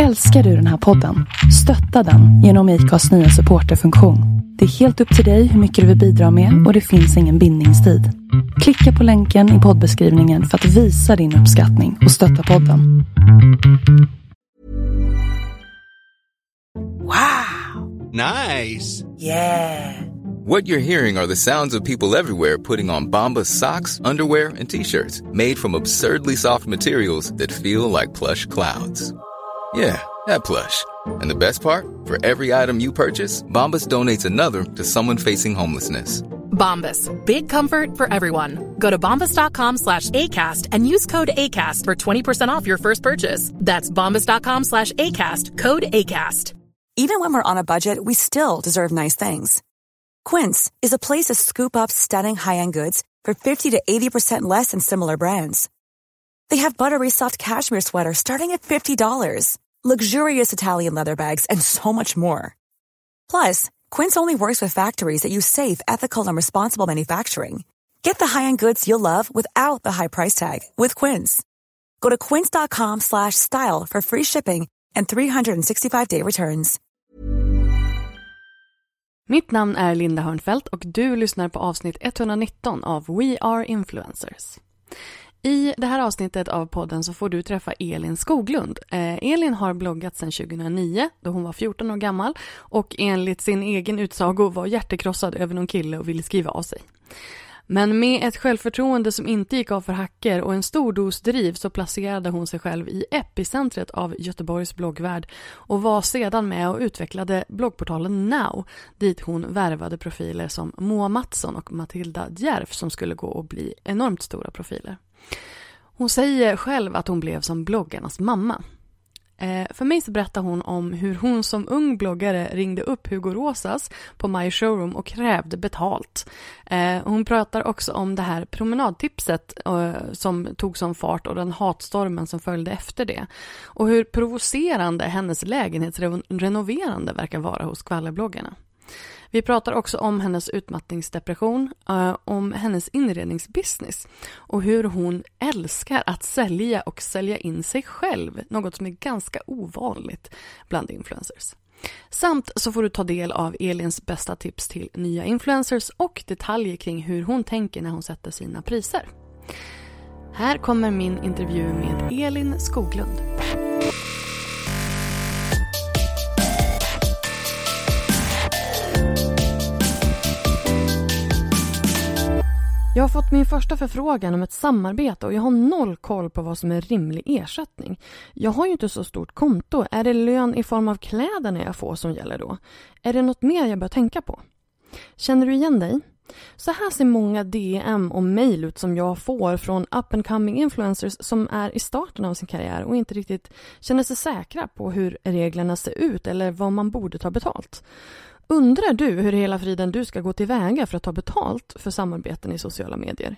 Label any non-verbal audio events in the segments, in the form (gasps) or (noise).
Älskar du den här podden? Stötta den genom IKAs nya supporterfunktion. Det är helt upp till dig hur mycket du vill bidra med och det finns ingen bindningstid. Klicka på länken i poddbeskrivningen för att visa din uppskattning och stötta podden. Wow! Nice! Yeah! What you're hearing are the sounds of people everywhere putting on Bombas socks, underwear, and t-shirts made from absurdly soft materials that feel like plush clouds. Yeah, that plush. And the best part? For every item you purchase, Bombas donates another to someone facing homelessness. Bombas. Big comfort for everyone. Go to bombas.com slash ACAST and use code ACAST for 20% off your first purchase. That's bombas.com slash ACAST. Code ACAST. Even when we're on a budget, we still deserve nice things. Quince is a place to scoop up stunning high-end goods for 50 to 80% less than similar brands. They have buttery soft cashmere sweaters starting at $50, luxurious Italian leather bags, and so much more. Plus, Quince only works with factories that use safe, ethical, and responsible manufacturing. Get the high-end goods you'll love without the high price tag with Quince. Go to quince.com slash style for free shipping and 365-day returns. Mitt namn är Linda Hörnfeldt och du lyssnar på avsnitt 119 av We Are Influencers. I det här avsnittet av podden så får du träffa Elin Skoglund. Eh, Elin har bloggat sedan 2009 då hon var 14 år gammal och enligt sin egen utsago var hjärtekrossad över någon kille och ville skriva av sig. Men med ett självförtroende som inte gick av för hacker och en stor dos driv så placerade hon sig själv i epicentret av Göteborgs bloggvärld och var sedan med och utvecklade bloggportalen Now dit hon värvade profiler som Moa Mattsson och Matilda Djerf som skulle gå och bli enormt stora profiler. Hon säger själv att hon blev som bloggarnas mamma. Eh, för mig så berättar hon om hur hon som ung bloggare ringde upp Hugo Rosas på My Showroom och krävde betalt. Eh, hon pratar också om det här promenadtipset eh, som tog som fart och den hatstormen som följde efter det. Och hur provocerande hennes lägenhetsrenoverande verkar vara hos skvallerbloggarna. Vi pratar också om hennes utmattningsdepression, eh, om hennes inredningsbusiness och hur hon älskar att sälja och sälja in sig själv, något som är ganska ovanligt bland influencers. Samt så får du ta del av Elins bästa tips till nya influencers och detaljer kring hur hon tänker när hon sätter sina priser. Här kommer min intervju med Elin Skoglund. Jag har fått min första förfrågan om ett samarbete och jag har noll koll på vad som är rimlig ersättning. Jag har ju inte så stort konto. Är det lön i form av kläderna jag får som gäller då? Är det något mer jag bör tänka på? Känner du igen dig? Så här ser många DM och mejl ut som jag får från up and coming influencers som är i starten av sin karriär och inte riktigt känner sig säkra på hur reglerna ser ut eller vad man borde ta betalt. Undrar du hur hela friden du ska gå tillväga för att ta betalt för samarbeten i sociala medier?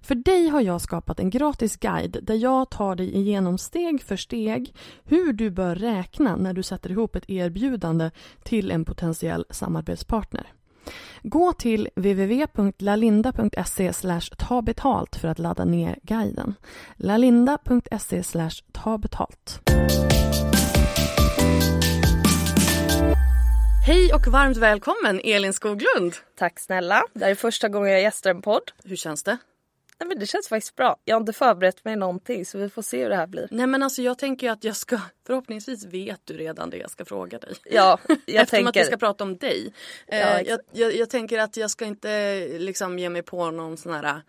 För dig har jag skapat en gratis guide där jag tar dig igenom steg för steg hur du bör räkna när du sätter ihop ett erbjudande till en potentiell samarbetspartner. Gå till www.lalinda.se ta betalt för att ladda ner guiden. lalinda.se ta betalt. Hej och varmt välkommen Elin Skoglund. Tack snälla. Det här är första gången jag gästar en podd. Hur känns det? Nej, men det känns faktiskt bra. Jag har inte förberett mig någonting så vi får se hur det här blir. Nej men alltså jag tänker att jag ska, förhoppningsvis vet du redan det jag ska fråga dig. Ja, (laughs) jag Eftersom tänker... att vi ska prata om dig. Ja, eh, jag, jag, jag tänker att jag ska inte liksom ge mig på någon sån här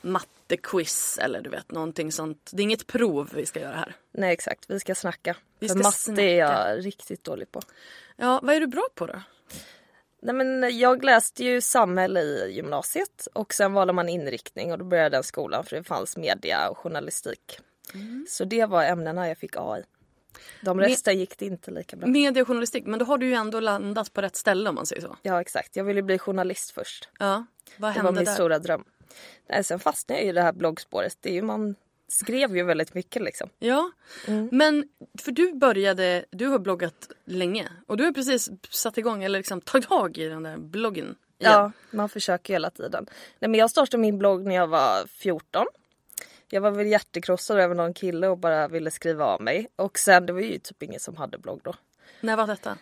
mattequiz eller du vet någonting sånt. Det är inget prov vi ska göra här. Nej exakt, vi ska snacka. Vi För ska matte snacka. är jag riktigt dålig på. Ja, vad är du bra på då? Nej, men jag läste ju samhälle i gymnasiet och sen valde man inriktning och då började den skolan för det fanns media och journalistik. Så det var ämnena jag fick A i. De resten gick det inte lika bra. Media och journalistik, men då har du ju ändå landat på rätt ställe om man säger så. Ja exakt, jag ville bli journalist först. Ja, vad Det var hände min där? stora dröm. Nej, sen fastnade jag i det här bloggspåret. Det är ju, man skrev ju väldigt mycket liksom. Ja, Mm. men för du började, du har bloggat länge och du har precis satt igång eller liksom tagit tag i den där bloggen. igen. Ja, man försöker hela tiden. Nej, men jag startade min blogg när jag var 14. Jag var väl hjärtekrossad över någon kille och bara ville skriva av mig. Och sen, det var ju typ ingen som hade blogg då. När var detta?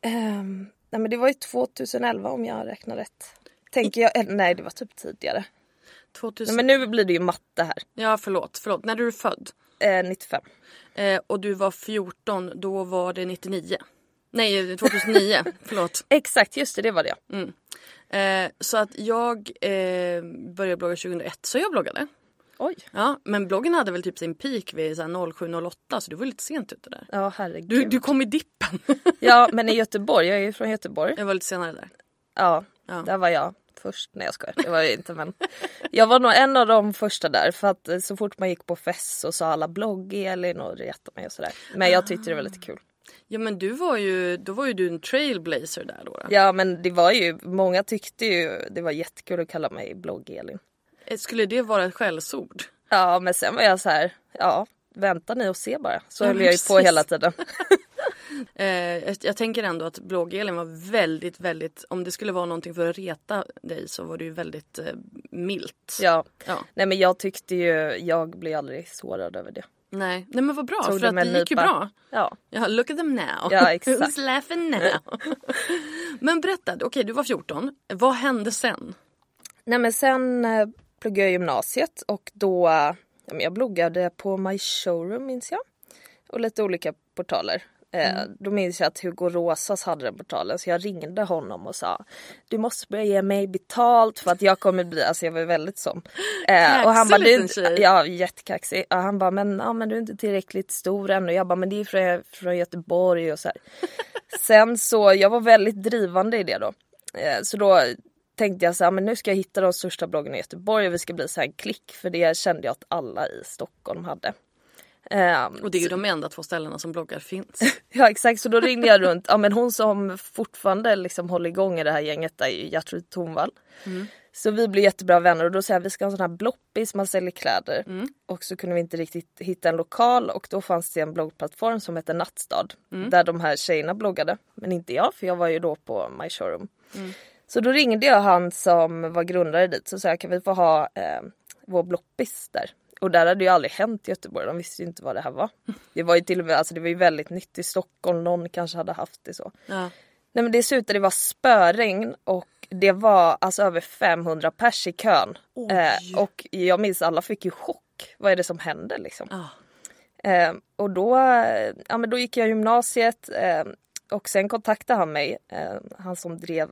Ehm, nej men det var ju 2011 om jag räknar rätt. Tänker jag, eller, nej det var typ tidigare. 2000... Nej, men nu blir det ju matte här. Ja förlåt, förlåt. När är du född? Eh, 95. Eh, och du var 14, då var det 99. Nej 2009, (laughs) förlåt. Exakt, just det, det var det. Mm. Eh, så att jag eh, började blogga 2001, så jag bloggade. Oj. Ja, men bloggen hade väl typ sin peak vid 07.08 så du var lite sent ute där. Ja herregud. Du, du kom i dippen. Ja (laughs) men i Göteborg, jag är ju från Göteborg. jag var lite senare där. Ja, Ja. där var jag först. Nej jag skojar, det var jag inte men. Jag var nog en av de första där för att eh, så fort man gick på fest så sa alla blogg Elin och retade mig och sådär. Men jag tyckte det var lite kul. Ja men du var ju, då var ju du en trailblazer där då. Ja men det var ju, många tyckte ju det var jättekul att kalla mig blogg Elin. Eh, Skulle det vara ett skällsord? Ja men sen var jag så här, ja vänta ni och se bara. Så Ja, höll jag ju på hela tiden. (laughs) Eh, jag, tänker ändå att blogg-Elin var väldigt, väldigt, om det skulle vara någonting för att reta dig så var det ju väldigt eh, milt. Ja. Ja. Nej men jag tyckte ju, jag blev aldrig sårad över det. Nej. Nej men vad bra Tog för det att det gick ju bra. Ja. Ja, look at them now. Ja, exakt. Who's laughing now? (laughs) men berätta, okej du var 14. Vad hände sen? Nej men sen eh, pluggade jag gymnasiet och då, ja, jag bloggade på My Showroom minns jag. Och lite olika portaler. Eh, Då minns jag att Hugo Rosas hade den portalen så jag ringde honom och sa Du måste börja ge mig betalt för att jag kommer bli, alltså jag var väldigt sån. Eh, och han Kaxig bara, du, inte- ja jättekaxig. Och han bara, men, ja, men du är inte tillräckligt stor än. Och jag bara, men det är från, från Göteborg och så här. (laughs) Sen så, jag var väldigt drivande i det då. Eh, så då tänkte jag så här, men nu ska jag hitta de största bloggarna i Göteborg och vi ska bli så här en klick. För det kände jag att alla i Stockholm hade. Ehm, Och det är ju de enda två ställena som bloggar finns. (laughs) Ja exakt, så då ringde jag runt. Ja men hon som fortfarande liksom håller igång i det här gänget är ju Gertrud Thorvall. Så vi blev jättebra vänner och då sa jag vi ska ha en sån här bloppis, man säljer kläder. Och så kunde vi inte riktigt hitta en lokal och då fanns det en bloggplattform som hette Nattstad. Där de här tjejerna bloggade. Men inte jag för jag var ju då på My Showroom. Så då ringde jag han som var grundare dit så sa jag kan vi få ha eh, vår bloppis där. Och där hade ju aldrig hänt i Göteborg, de visste ju inte vad det här var. (laughs) Det var ju till och med, alltså det var ju väldigt nytt i Stockholm, någon kanske hade haft det så. Ja. Nej men det slutade, det var spöregn och det var alltså över 500 pers i kön. Eh, och jag minns alla fick ju chock. Vad är det som händer liksom? Ja. Eh, och då, ja, men då gick jag gymnasiet eh, och sen kontaktade han mig, eh, han som drev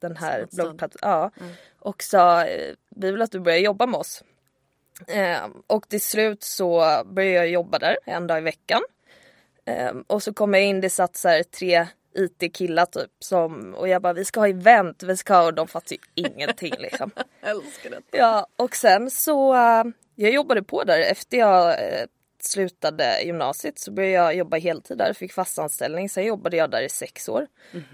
den här bloggplattformen. Ja, Och sa eh, vi vill att du börjar jobba med oss. Eh, och till slut så började jag jobba där en dag i veckan. Eh, och så kom jag in, det satt så här tre IT-killar typ som, och jag bara vi ska ha event, vi ska ha, och de fattade ju ingenting liksom. (laughs) Älskar det. Ja, och sen så eh, jag jobbade på där efter jag eh, slutade gymnasiet så började jag jobba heltid där, fick fast anställning. Sen jobbade jag där i sex år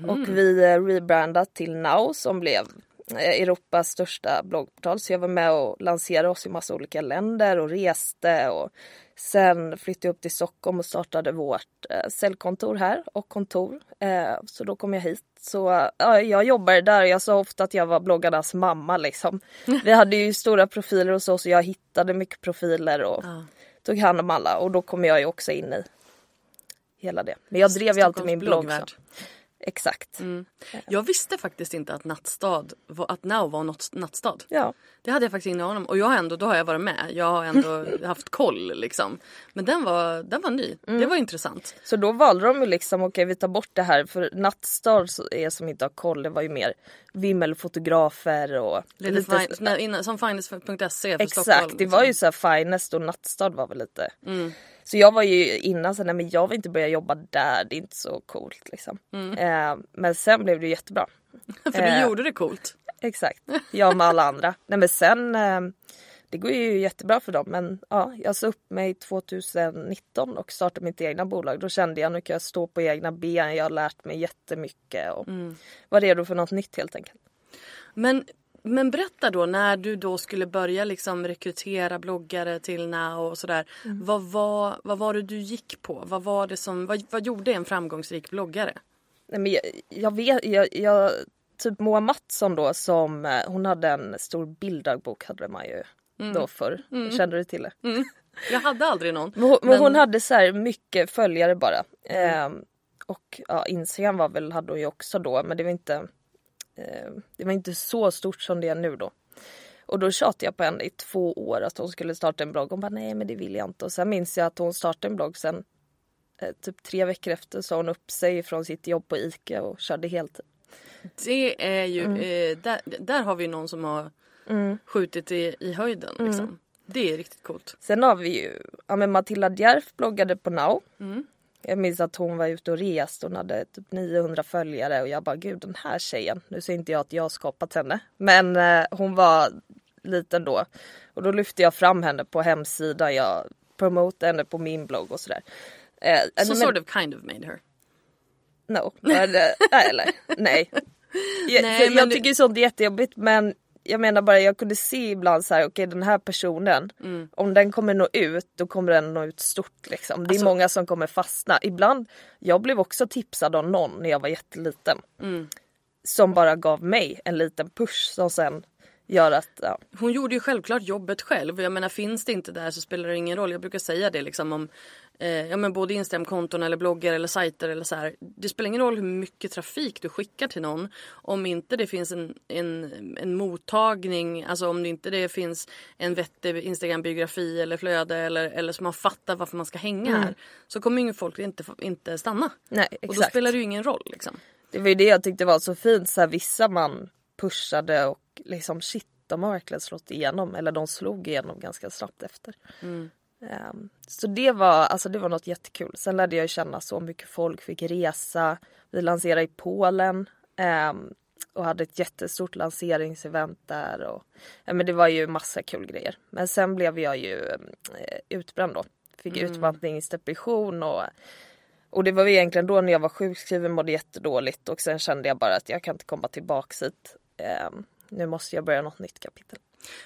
och vi eh, rebrandade till Now som blev Europas största bloggportal. Så jag var med och lanserade oss i massa olika länder och reste och sen flyttade jag upp till Stockholm och startade vårt eh, säljkontor här och kontor. Eh, så då kom jag hit. Så ja, jag jobbade där jag sa ofta att jag var bloggarnas mamma liksom. Vi (laughs) hade ju stora profiler hos oss och jag hittade mycket profiler och Ja. tog hand om alla och då kom jag ju också in i hela det. Men jag drev ju alltid min blogg. Så. bloggvärld. Exakt. Jag visste faktiskt inte att Nattstad, var- att Now var något nattstad. Ja. Det hade jag faktiskt ingen aning om. Och jag har ändå, då har jag varit med. Jag har ändå (laughs) haft koll liksom. Men den var, den var ny. Mm. Det var intressant. Så då valde de ju liksom, okej vi tar bort det här för Nattstad är som inte har koll, det var ju mer vimmelfotografer och Lite fin, när- innan, som finest.se för Exakt, Stockholm. det liksom. var ju så här Finest och Nattstad var väl lite. Så jag var ju innan så nej men jag vill inte börja jobba där, det är inte så coolt liksom. Eh, men sen blev det jättebra. (laughs) För du eh, gjorde det coolt. Exakt, jag med alla andra. Nej men sen, eh, det går ju jättebra för dem men ja, jag sa upp mig 2019 och startade mitt egna bolag. Då kände jag nu kan jag stå på egna ben, jag har lärt mig jättemycket och var redo för något nytt helt enkelt. Men, men berätta då när du då skulle börja liksom rekrytera bloggare till Now och sådär. Mm. Vad, var, vad var det du gick på? Vad var det som, vad, vad gjorde en framgångsrik bloggare? Nej, men jag, jag vet, jag, jag, typ Moa Mattsson då som, eh, hon hade en stor bilddagbok hade man ju då förr. Kände du till det? Jag hade aldrig någon. Men hon, men hon hade så här mycket följare bara. Ehm, och ja, Instagram var väl, hade hon ju också då men det var inte eh, Det var inte så stort som det är nu då. Och då tjatade jag på henne i två år att hon skulle starta en blogg. Hon bara nej men det vill jag inte. Och sen minns jag att hon startade en blogg sen eh, typ tre veckor efter sa hon upp sig från sitt jobb på ICA och körde heltid. Det är ju, Mm. eh, där, där har vi någon som har skjutit i, i höjden. Mm. Liksom. Det är riktigt coolt. Sen har vi ju, ja men Matilda Djerf bloggade på Now. Jag minns att hon var ute och reste, hon hade typ 900 följare och jag bara gud den här tjejen, nu säger inte jag att jag har skapat henne. Men eh, hon var liten då. Och då lyfte jag fram henne på hemsidan, jag promotade henne på min blogg och sådär. Eh, Så men- sort of kind of made her. No. Eh, nej, eller (laughs) nej. Jag, Nej, jag det- tycker sånt är jättejobbigt men jag menar bara jag kunde se ibland så här, okej den här personen, Mm. om den kommer nå ut då kommer den nå ut stort liksom. Det är Alltså- många som kommer fastna. Ibland, jag blev också tipsad av någon när jag var jätteliten. Mm. Som bara gav mig en liten push som sen gör att, ja. Hon gjorde ju självklart jobbet själv. Jag menar finns det inte där så spelar det ingen roll. Jag brukar säga det liksom om eh, ja, men både Instagramkonton eller bloggar eller sajter eller så här. Det spelar ingen roll hur mycket trafik du skickar till någon. Om inte det finns en, en, en mottagning, alltså om det inte det finns en vettig Instagram-biografi eller flöde eller, eller som man fattar varför man ska hänga här. Så kommer ju folk inte, inte stanna. Nej Och då exakt. spelar det ju ingen roll liksom. Det var ju det jag tyckte var så fint, så här, vissa man pushade och liksom shit, de har verkligen slått igenom eller de slog igenom ganska snabbt efter. Ehm, så det var, alltså det var något jättekul. Sen lärde jag känna så mycket folk, fick resa. Vi lanserade i Polen ehm, och hade ett jättestort lanseringsevent där. Och, ja, men det var ju massa kul grejer. Men sen blev jag ju eh, utbränd då. Fick utmattningsdepression och och det var egentligen då när jag var sjukskriven mådde jättedåligt och sen kände jag bara att jag kan inte komma tillbaks hit. Ehm, nu måste jag börja något nytt kapitel.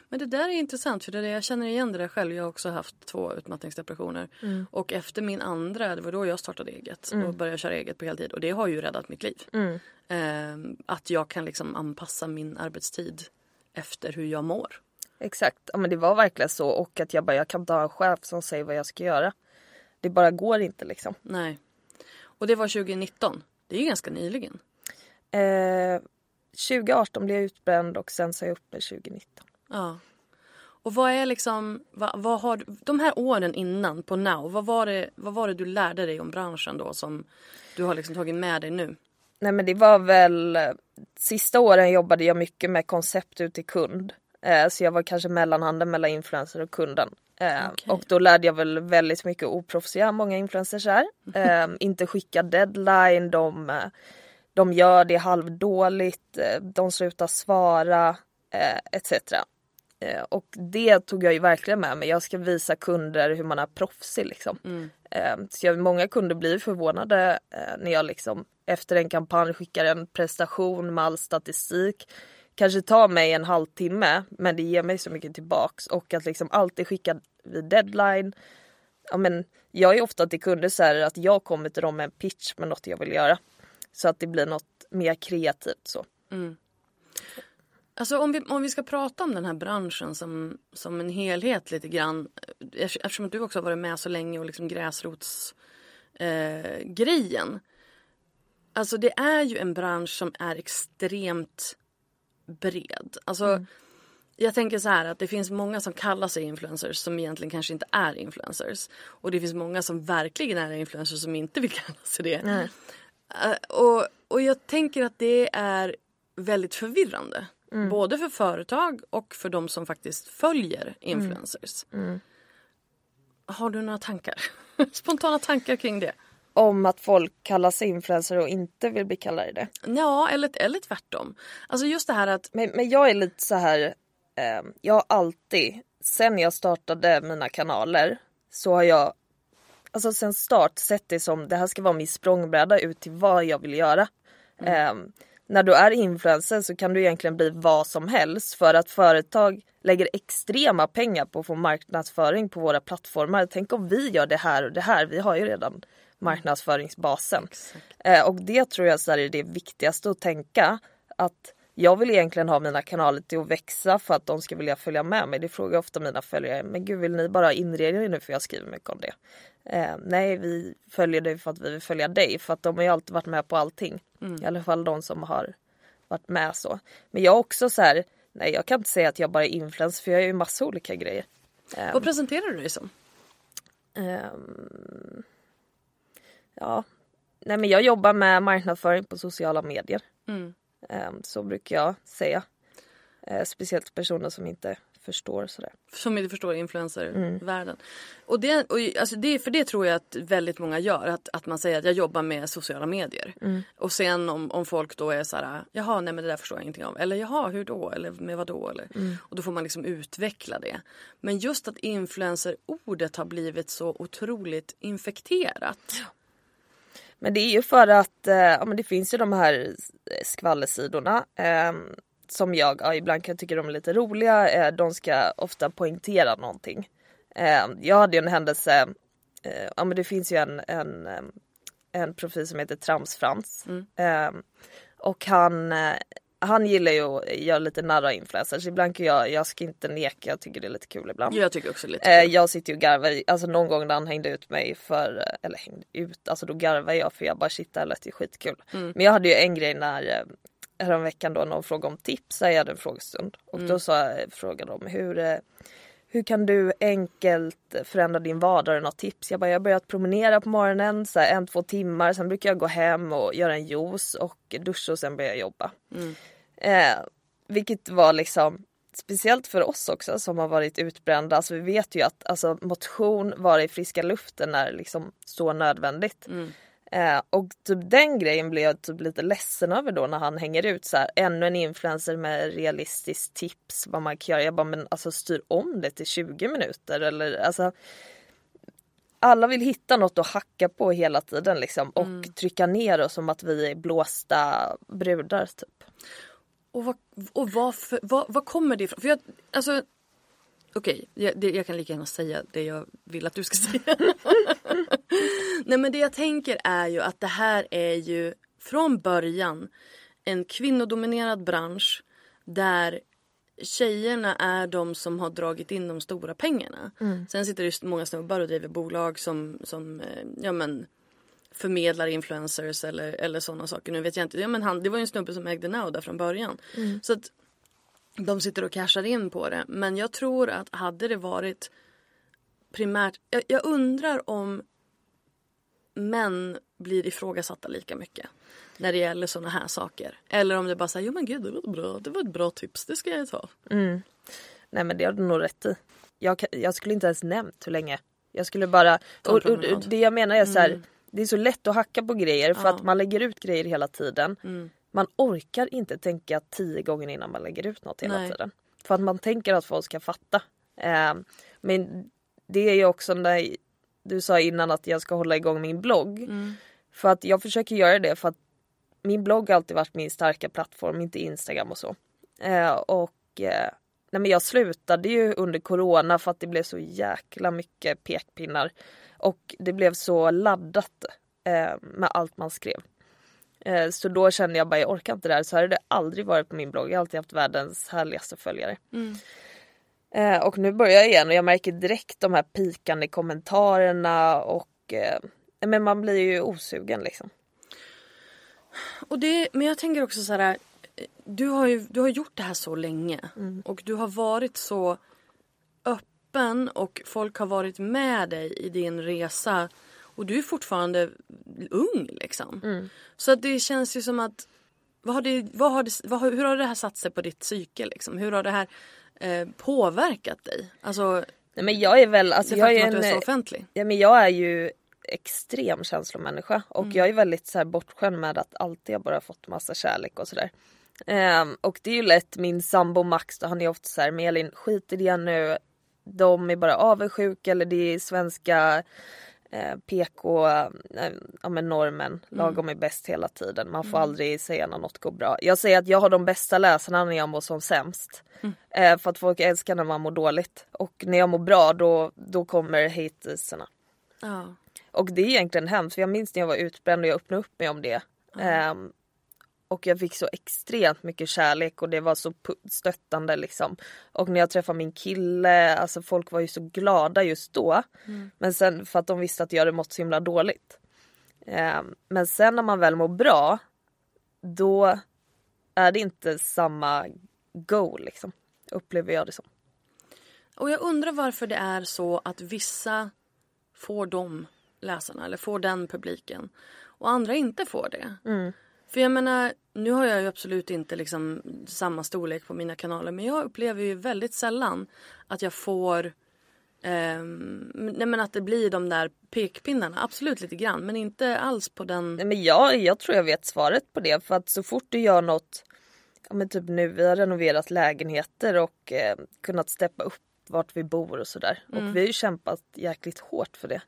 Men det där är intressant för det är det, jag känner igen det där själv. Jag har också haft två utmattningsdepressioner. Och efter min andra, det var då jag startade eget och började köra eget på heltid. Och det har ju räddat mitt liv. Ehm, att jag kan liksom anpassa min arbetstid efter hur jag mår. Exakt, ja, men det var verkligen så och att jag bara jag kan inte ha en chef som säger vad jag ska göra. Det bara går inte liksom. Nej. Och det var 2019. Det är ju ganska nyligen. Eh, 2018 blev jag utbränd och sen sa jag upp mig 2019. Ja. Och vad är liksom, vad, vad har, de här åren innan på Now, vad var, det, vad var det du lärde dig om branschen då som du har liksom tagit med dig nu? Nej men det var väl Sista åren jobbade jag mycket med koncept ut till kund. Eh, så jag var kanske mellanhanden mellan influencer och kunden. Eh, Okej. Och då lärde jag väl väldigt mycket oproffsiga, många influencers är. (laughs) Eh, inte skicka deadline, de, de gör det halvdåligt, de slutar svara etc. Eh, och det tog jag ju verkligen med mig. Jag ska visa kunder hur man är proffsig liksom. Eh, så jag, många kunder blir förvånade eh, när jag liksom efter en kampanj skickar en prestation med all statistik. Kanske tar mig en halvtimme men det ger mig så mycket tillbaks och att liksom alltid skicka vid deadline. Ja, men jag är ofta till kunder så här att jag kommer till dem med en pitch med något jag vill göra. Så att det blir något mer kreativt så. Alltså om vi, om vi ska prata om den här branschen som, som en helhet lite grann. eh, Eftersom att du också har varit med så länge och liksom gräsrotsgrejen. Eh, alltså det är ju en bransch som är extremt bred. Alltså jag tänker så här att det finns många som kallar sig influencers som egentligen kanske inte är influencers. Och det finns många som verkligen är influencers som inte vill (laughs) kalla sig det. Eh, och, och jag tänker att det är väldigt förvirrande. Både för företag och för de som faktiskt följer influencers. Har du några tankar? (laughs) Spontana tankar kring det? Om att folk kallar sig influencer och inte vill bli kallade det. Ja, eller, eller tvärtom. Alltså just det här att Men, men jag är lite så här. Eh, jag har alltid, sen jag startade mina kanaler, så har jag alltså sen start sett det som det här ska vara min språngbräda ut till vad jag vill göra. Eh, när du är influencer så kan du egentligen bli vad som helst för att företag lägger extrema pengar på att få marknadsföring på våra plattformar. Tänk om vi gör det här och det här. Vi har ju redan marknadsföringsbasen. Eh, och det tror jag så är det viktigaste att tänka. Att jag vill egentligen ha mina kanaler till att växa för att de ska vilja följa med mig. Det frågar ofta mina följare. Men gud vill ni bara inreda er nu för jag skriver mycket om det. Eh, nej vi följer dig för att vi vill följa dig för att de har ju alltid varit med på allting. I alla fall de som har varit med så. Men jag också så här. Nej jag kan inte säga att jag bara är influencer för jag gör ju massa olika grejer. Vad presenterar du dig som? Ehm, ja, nej men jag jobbar med marknadsföring på sociala medier. Ehm, så brukar jag säga. Eh, speciellt personer som inte förstår sådär. Som inte förstår influencervärlden. Och det, och alltså det, för det tror jag att väldigt många gör. Att, att man säger att jag jobbar med sociala medier. Och sen om, om folk då är så här, jaha nej men det där förstår jag ingenting om. Eller jaha hur då? Eller med vad då? Eller, Och då får man liksom utveckla det. Men just att influencer-ordet har blivit så otroligt infekterat. Men det är ju för att eh, ja, men det finns ju de här skvallersidorna. Eh, som jag ja, ibland kan tycka de är lite roliga. Eh, de ska ofta poängtera någonting. Eh, jag hade ju en händelse. Eh, ja men det finns ju en, en, eh, en profil som heter Tramsfrans. Eh, och han, han gillar ju att göra lite narr av influencers. Ibland kan jag, jag ska inte neka, jag tycker det är lite kul ibland. Jag tycker också lite Eh, kul. jag sitter ju och garvar, alltså någon gång när han hängde ut mig för, eller hängde ut, alltså då garvar jag för jag bara shit det här lät ju skitkul. Men jag hade ju en grej när eh, häromveckan då någon frågade om tips, jag hade en frågestund. Och då sa jag, frågade de hur, eh, hur kan du enkelt förändra din vardag? Har något tips? Jag bara, jag har börjat promenera på morgonen så här, en, två timmar. Sen brukar jag gå hem och göra en juice och duscha och sen börja jobba. Eh, vilket var liksom speciellt för oss också som har varit utbrända. Alltså vi vet ju att alltså, motion, vara i friska luften är liksom så nödvändigt. Eh, och typ den grejen blev jag typ lite ledsen över då när han hänger ut så här, ännu en influencer med realistiskt tips vad man kan göra. Jag bara men alltså styr om det till 20 minuter eller alltså alla vill hitta något att hacka på hela tiden liksom och trycka ner oss som att vi är blåsta brudar typ. Och vad, och vad, för, vad, vad kommer det ifrån? För jag, alltså, okej, jag, det- jag kan lika gärna säga det jag vill att du ska (laughs) säga. Nej men det jag tänker är ju att det här är ju från början en kvinnodominerad bransch där tjejerna är de som har dragit in de stora pengarna. Sen sitter det många snubbar och driver bolag som, som eh, ja men förmedlar influencers eller, eller sådana saker. Nu vet jag inte. Ja, men han, det var ju en snubbe som ägde Now där från början. Så att de sitter och cashar in på det. Men jag tror att hade det varit primärt. Jag, jag undrar om män blir ifrågasatta lika mycket. När det gäller sådana här saker. Eller om det bara säger, jo men gud det var bra, det var ett bra tips, det ska jag ta. Nej men det har du nog rätt i. Jag, jag skulle inte ens nämnt hur länge. Jag skulle bara... Och, och, och det jag menar är så här, det är så lätt att hacka på grejer för att man lägger ut grejer hela tiden. Man orkar inte tänka tio gånger innan man lägger ut något hela Nej. tiden. För att man tänker att folk ska fatta. Eh, men det är ju också när du sa innan att jag ska hålla igång min blogg. För att jag försöker göra det för att min blogg har alltid varit min starka plattform, inte Instagram och så. Eh, och eh, nej men jag slutade ju under corona för att det blev så jäkla mycket pekpinnar. Och det blev så laddat eh, med allt man skrev. Eh, så då kände jag bara, jag orkar inte det här. Så hade det aldrig varit på min blogg. Jag har alltid haft världens härligaste följare. Eh, och nu börjar jag igen och jag märker direkt de här pikande kommentarerna och eh, men man blir ju osugen liksom. Och det, men jag tänker också så här. Du har ju du har gjort det här så länge. Och du har varit så öppen och folk har varit med dig i din resa. Och du är fortfarande ung liksom. Så att det känns ju som att vad har det, vad har det, vad hur har det här satt sig på ditt psyke liksom? Hur har det här eh, påverkat dig? Alltså Nej, men jag är väl, alltså det jag är, faktum att du är så en, offentlig. ja, men jag är ju extrem känslomänniska och jag är väldigt så här bortskämd med att alltid jag bara fått massa kärlek och sådär. Ehm, och det är ju lätt min sambo Max, då, han är ofta så här, men Elin skit i det nu. De är bara avundsjuka eller det är svenska eh, PK, eh, ja men normen, lagom är bäst hela tiden. Man får aldrig säga när något går bra. Jag säger att jag har de bästa läsarna när jag mår som sämst. Eh, för att folk älskar när man mår dåligt. Och när jag mår bra då, då kommer hatersarna. Ja. Och det är egentligen hemskt för jag minns när jag var utbränd och jag öppnade upp mig om det. Ehm, och jag fick så extremt mycket kärlek och det var så stöttande liksom. Och när jag träffade min kille, alltså folk var ju så glada just då. Men sen för att de visste att jag hade mått så himla dåligt. Eh, men sen när man väl mår bra, då är det inte samma go liksom. Upplever jag det som. Och jag undrar varför det är så att vissa får de läsarna eller får den publiken och andra inte får det. För jag menar, nu har jag ju absolut inte liksom samma storlek på mina kanaler men jag upplever ju väldigt sällan att jag får ehm, nej men att det blir de där pekpinnarna, absolut lite grann men inte alls på den Nej, men jag, jag tror jag vet svaret på det för att så fort du gör något, ja men typ nu vi har renoverat lägenheter och eh, kunnat steppa upp vart vi bor och sådär. Och vi har ju kämpat jäkligt hårt för det.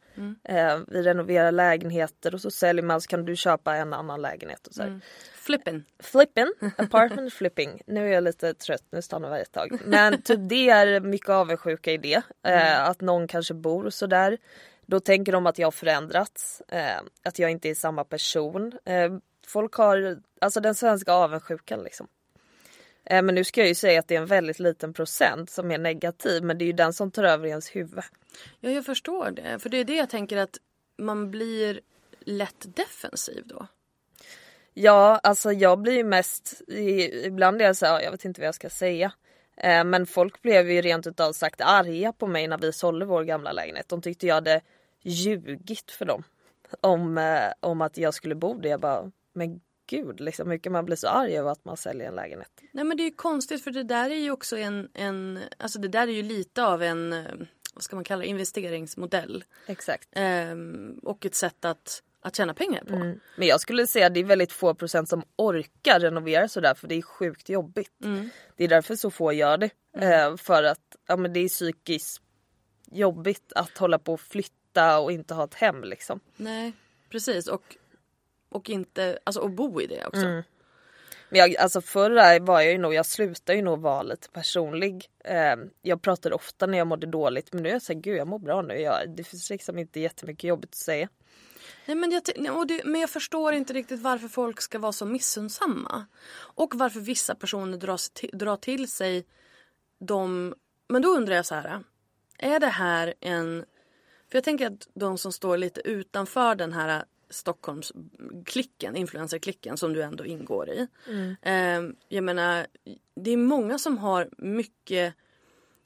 Eh, vi renoverar lägenheter och så säljer man så kan du köpa en annan lägenhet och så här. flippen. Flipping, (laughs) apartment flipping. Nu är jag lite trött, nu stannar vi ett tag. Men typ det är mycket avundsjuka i det. Eh, att någon kanske bor sådär. Då tänker de att jag har förändrats. Eh, att jag inte är samma person. Eh, folk har, alltså den svenska avundsjukan liksom. Eh, men nu ska jag ju säga att det är en väldigt liten procent som är negativ. Men det är ju den som tar över ens huvud. Ja, jag förstår det. För det är det jag tänker att man blir lätt defensiv då. Ja, alltså jag blir ju mest, ibland är jag så här, jag vet inte vad jag ska säga. Eh, men folk blev ju rent utav sagt arga på mig när vi sålde vår gamla lägenhet. De tyckte jag hade ljugit för dem. Om, eh, om att jag skulle bo där. Jag bara, men gud, liksom, hur kan man bli så arg över att man säljer en lägenhet? Nej men det är ju konstigt för det där är ju också en, en alltså det där är ju lite av en, eh, vad ska man kalla det, investeringsmodell. Exakt. Ehm, och ett sätt att, att tjäna pengar på. Men jag skulle säga att det är väldigt få procent som orkar renovera sådär för det är sjukt jobbigt. Det är därför så få gör det. Eh, för att ja, men det är psykiskt jobbigt att hålla på och flytta och inte ha ett hem liksom. Nej, precis. Och, och inte, alltså och bo i det också. Men jag, alltså förra var jag ju nog, jag slutade ju nog vara lite personlig. Eh, jag pratade ofta när jag mådde dåligt men nu är jag såhär, gud jag mår bra nu. Jag, det finns liksom inte jättemycket jobbigt att säga. Nej, men, jag, det, men jag förstår inte riktigt varför folk ska vara så missunnsamma. Och varför vissa personer dras drar till sig de... Men då undrar jag så här. Är det här en... För jag tänker att de som står lite utanför den här Stockholmsklicken, influencerklicken som du ändå ingår i. Eh, jag menar, det är många som har mycket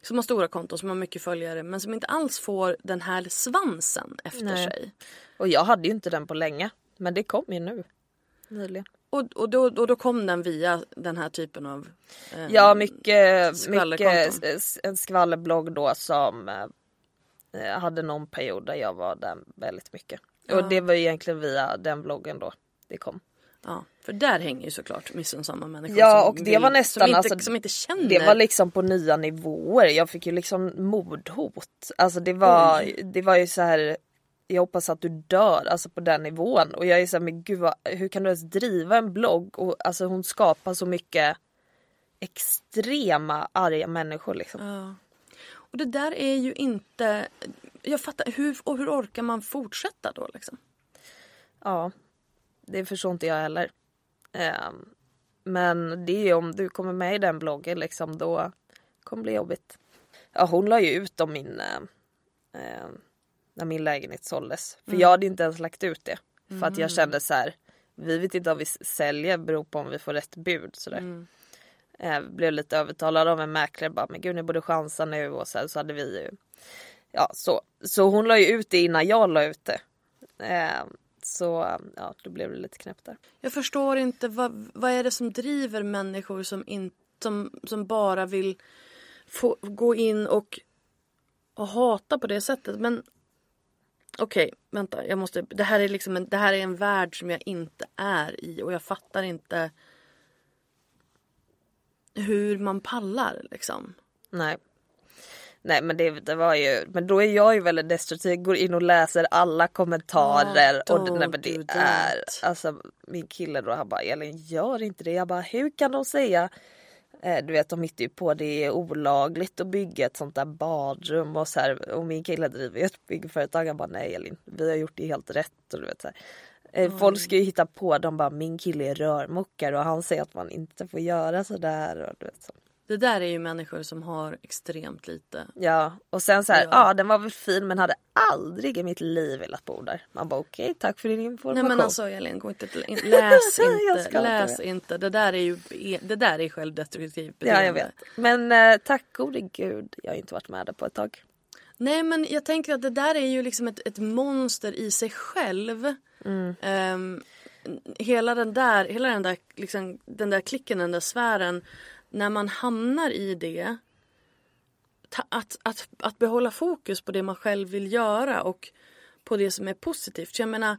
som har stora konton, som har mycket följare men som inte alls får den här svansen efter Nej. sig. Och jag hade ju inte den på länge. Men det kom ju nu. Nyligen. Och, och, då, och då kom den via den här typen av... eh, Ja mycket, mycket en skvallerblogg då som eh, hade någon period där jag var där väldigt mycket. Och det var ju egentligen via den bloggen då det kom. Ja, för där hänger ju såklart missunnsamma människor Ja och det vill- var nästan som inte, alltså, som inte känner. Det var liksom på nya nivåer. Jag fick ju liksom mordhot. Alltså det var, det var ju så här. Jag hoppas att du dör, alltså på den nivån. Och jag är så här, men gud vad, hur kan du ens driva en blogg? Och alltså hon skapar så mycket extrema arga människor liksom. Ja. Och det där är ju inte... Jag fattar, hur, och hur orkar man fortsätta då liksom? Ja, det förstår inte jag heller. Ehm, men det är ju om du kommer med i den bloggen liksom då kommer det bli jobbigt. Ja, hon la ju ut om min eh, eh, när min lägenhet såldes. För jag hade inte ens lagt ut det. För att jag kände så här. Vi vet inte om vi säljer beror på om vi får rätt bud. Sådär. Eh, blev lite övertalad av en mäklare bara men gud ni borde chansa nu och sen så hade vi ju Ja så, så hon la ju ut det innan jag la ut det. Eh, så ja då blev det lite knäppt där. Jag förstår inte vad, vad är det som driver människor som, in, som, som bara vill få, gå in och, och hata på det sättet. Men okej, vänta. Jag måste, det, här är liksom en, det här är en värld som jag inte är i och jag fattar inte hur man pallar liksom. Nej. Nej men det, det var ju, men då är jag ju väldigt destruktiv, går in och läser alla kommentarer Ja, och nej, men det är, alltså min kille då han bara Elin gör inte det. Jag bara hur kan de säga eh, du vet de hittar ju på det är olagligt att bygga ett sånt där badrum och så här och min kille driver ju ett byggföretag han bara nej Elin vi har gjort det helt rätt och du vet så här. Eh, Folk ska ju hitta på, de bara min kille är rörmokare och han säger att man inte får göra sådär. Och du vet, så. Det där är ju människor som har extremt lite. Ja och sen så här, Ja. ja den var väl fin men hade aldrig i mitt liv velat bo där. Man bara okej tack för din information. Nej men alltså Elin, gå inte till, in, (laughs) läs Jag inte, inte läs det. inte. Det där är ju det där är självdestruktivt Ja beteende. jag vet. Men eh, tack gode gud jag har inte varit med där på ett tag. Nej men jag tänker att det där är ju liksom ett, ett monster i sig själv. Mm. Ehm, hela den där, hela den där, liksom, den där klicken, den där sfären. När man hamnar i det. Att, att, att behålla fokus på det man själv vill göra och på det som är positivt. Jag menar,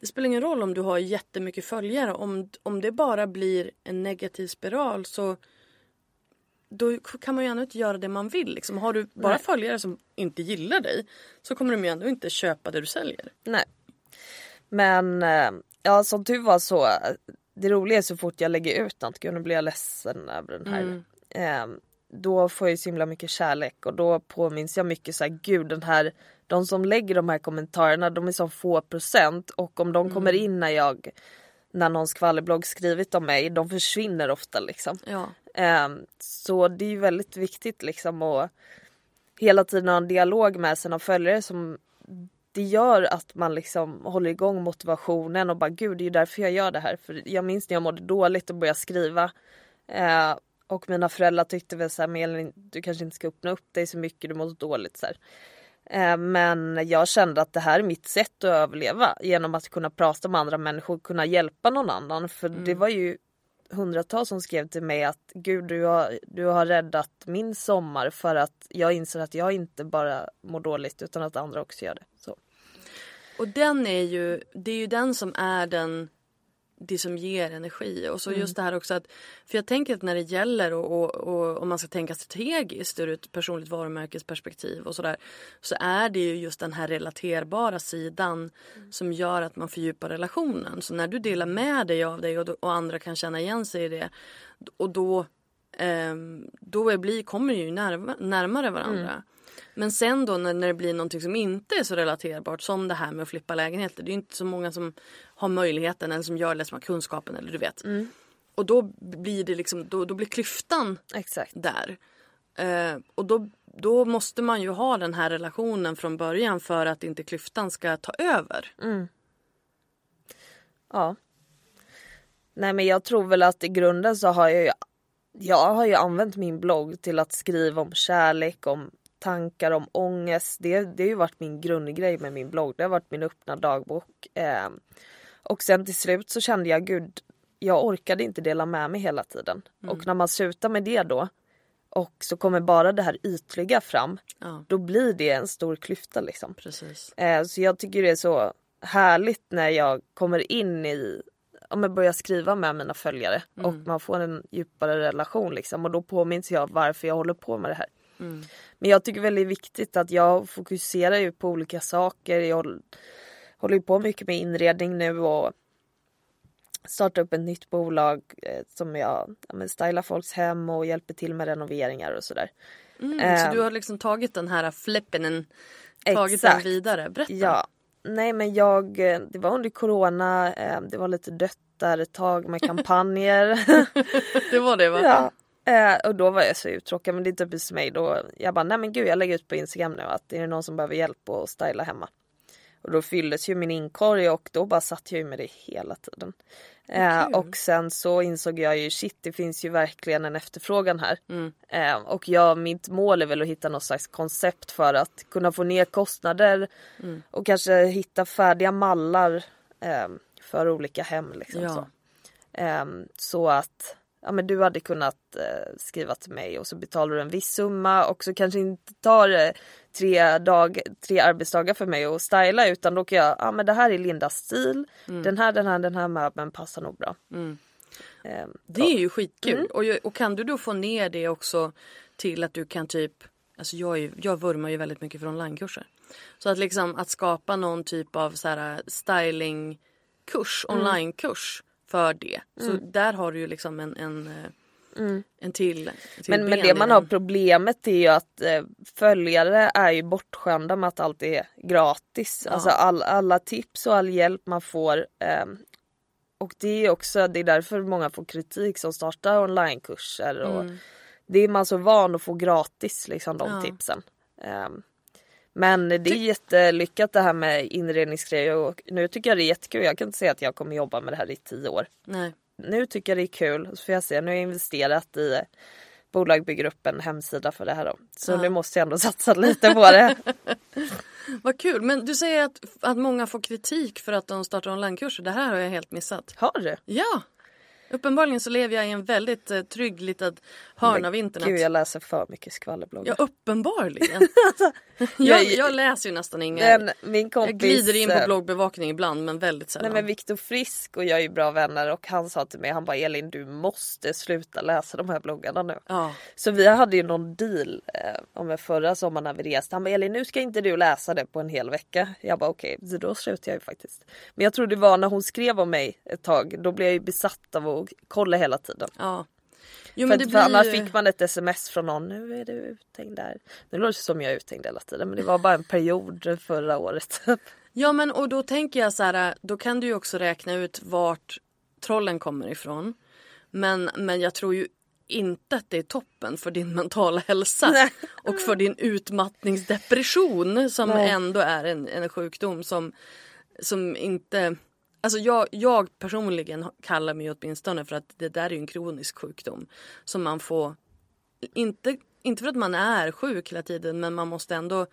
det spelar ingen roll om du har jättemycket följare. Om, om det bara blir en negativ spiral så då kan man ju ändå inte göra det man vill. Liksom. Har du bara Nej. följare som inte gillar dig så kommer de ju ändå inte köpa det du säljer. Nej. Men eh, ja som tur var så. Eh, Det roliga är så fort jag lägger ut något, gud nu blir jag ledsen över den här. Eh, då får jag ju så himla mycket kärlek och då påminns jag mycket så här, gud den här de som lägger de här kommentarerna de är så få procent och om de kommer in när jag när någon skvallerblogg skrivit om mig de försvinner ofta liksom. Ja. Ehm, så det är ju väldigt viktigt liksom att hela tiden ha en dialog med sina följare som det gör att man liksom håller igång motivationen och bara gud det är ju därför jag gör det här. För jag minns när jag mådde dåligt och började skriva. Eh, och mina föräldrar tyckte väl såhär, Elin du kanske inte ska öppna upp dig så mycket, du mår dåligt så. Eh, men jag kände att det här är mitt sätt att överleva genom att kunna prata med andra människor, kunna hjälpa någon annan. För det var ju hundratals som skrev till mig att gud du har, du har räddat min sommar för att jag inser att jag inte bara mår dåligt utan att andra också gör det. Så. Och den är ju, det är ju den som är den det som ger energi. Och så just det här också att, för jag tänker att när det gäller och, och, och om man ska tänka strategiskt ur ett personligt varumärkesperspektiv och sådär. Så är det ju just den här relaterbara sidan som gör att man fördjupar relationen. Så när du delar med dig av dig och, och andra kan känna igen sig i det. Och då, ehm, då blir, kommer ju närma, närmare varandra. Men sen då när, när det blir någonting som inte är så relaterbart som det här med att flippa lägenheter. Det är ju inte så många som har möjligheten eller som gör det som har kunskapen eller du vet. Och då blir det liksom, då, då blir klyftan Exakt. där. Eh, och då, då måste man ju ha den här relationen från början för att inte klyftan ska ta över. Ja. Nej men jag tror väl att i grunden så har jag ju Jag har ju använt min blogg till att skriva om kärlek, om tankar, om ångest. Det, det har ju varit min grundgrej med min blogg. Det har varit min öppna dagbok. Eh, och sen till slut så kände jag gud, jag orkade inte dela med mig hela tiden. Och när man slutar med det då och så kommer bara det här ytliga fram. Ja, Då blir det en stor klyfta liksom. Eh, så jag tycker det är så härligt när jag kommer in i, om jag börjar skriva med mina följare och man får en djupare relation liksom och då påminns jag varför jag håller på med det här. Men jag tycker väl det är viktigt att jag fokuserar ju på olika saker. Jag håller, ju på mycket med inredning nu och startar upp ett nytt bolag eh, som jag ja, men stylar folks hem och hjälper till med renoveringar och sådär. Mm, Eh, så du har liksom tagit den här flippen, tagit den exakt. vidare. Berätta. Ja, nej men jag, eh, det var under corona, eh, det var lite dött där ett tag med kampanjer. (laughs) Det var det va? ja. Eh, och då var jag så uttråkad men det är typiskt mig då. Jag bara nej men gud jag lägger ut på Instagram nu att det är någon som behöver hjälp att styla hemma. Och då fylldes ju min inkorg och då bara satt jag med det hela tiden. Eh, och sen så insåg jag ju shit det finns ju verkligen en efterfrågan här. Eh, och jag, mitt mål är väl att hitta något slags koncept för att kunna få ner kostnader och kanske hitta färdiga mallar eh, för olika hem. Liksom, Ja. så. Ehm, så att ja, men du hade kunnat eh, skriva till mig och så betalar du en viss summa och så kanske inte tar det tre, dag, tre arbetsdagar för mig att styla utan då kan jag, ja men det här är Lindas stil, den här, den här, den här möbeln passar nog bra. Ehm, Det är ju skitkul. Och, ju- och kan du då få ner det också till att du kan typ Alltså jag, ju- jag vurmar ju väldigt mycket för onlinekurser. Så att liksom att skapa någon typ av så här stylingkurs, onlinekurs för det. Så där har du ju liksom en, en, eh, en till, till Men, men det man har problemet är ju att eh, följare är ju bortskämda med att allt är gratis. Alltså all, alla tips och all hjälp man får. ehm, och det är också det är därför många får kritik som startar onlinekurser. Och Mm. Det är man så van att få gratis liksom de Ja. tipsen. Ehm, men det är jättelyckat det här med inredningsgrejer och nu tycker jag det är jättekul. Jag kan inte säga att jag kommer jobba med det här i tio år Nej. nu tycker jag det är kul. Så får jag se, nu har jag investerat i bolag bygger upp en hemsida för det här då. Så Ja. nu måste jag ändå (laughs) satsa lite på det. (laughs) Vad kul. Men du säger att, att många får kritik för att de startar onlinekurser. Det här har jag helt missat. Har du? Ja! Uppenbarligen så lever jag i en väldigt eh, trygg litet hörn av internet. Gud jag läser för mycket skvallerbloggar. Ja, uppenbarligen. (laughs) jag, jag- jag läser ju nästan inga. Men min kompis, jag glider in på eh, bloggbevakning ibland men väldigt sällan. Nej men Viktor Frisk och jag är ju bra vänner och han sa till mig, han bara Elin du måste sluta läsa de här bloggarna nu. Ja. Så vi hade ju någon deal eh, om förra sommaren när vi reste. Han bara Elin nu ska inte du läsa det på en hel vecka. Jag bara okej, så då slutade jag ju faktiskt. Men jag tror det var när hon skrev om mig ett tag, då blev jag ju besatt av att kolla hela tiden. ja. Jo, för, att- blir för annars fick man ett sms från någon, nu är du uthängd där. Nu låter det som jag är uthängd hela tiden men det var bara en period förra året. Ja men och då tänker jag så här, då kan du ju också räkna ut vart trollen kommer ifrån. Men, men jag tror ju inte att det är toppen för din mentala hälsa. Nej. Och för din utmattningsdepression som Nej. ändå är en, en sjukdom som, som inte... Alltså jag, jag personligen kallar mig åtminstone för att det där är en kronisk sjukdom. Som man får, inte, inte för att man är sjuk hela tiden men man måste ändå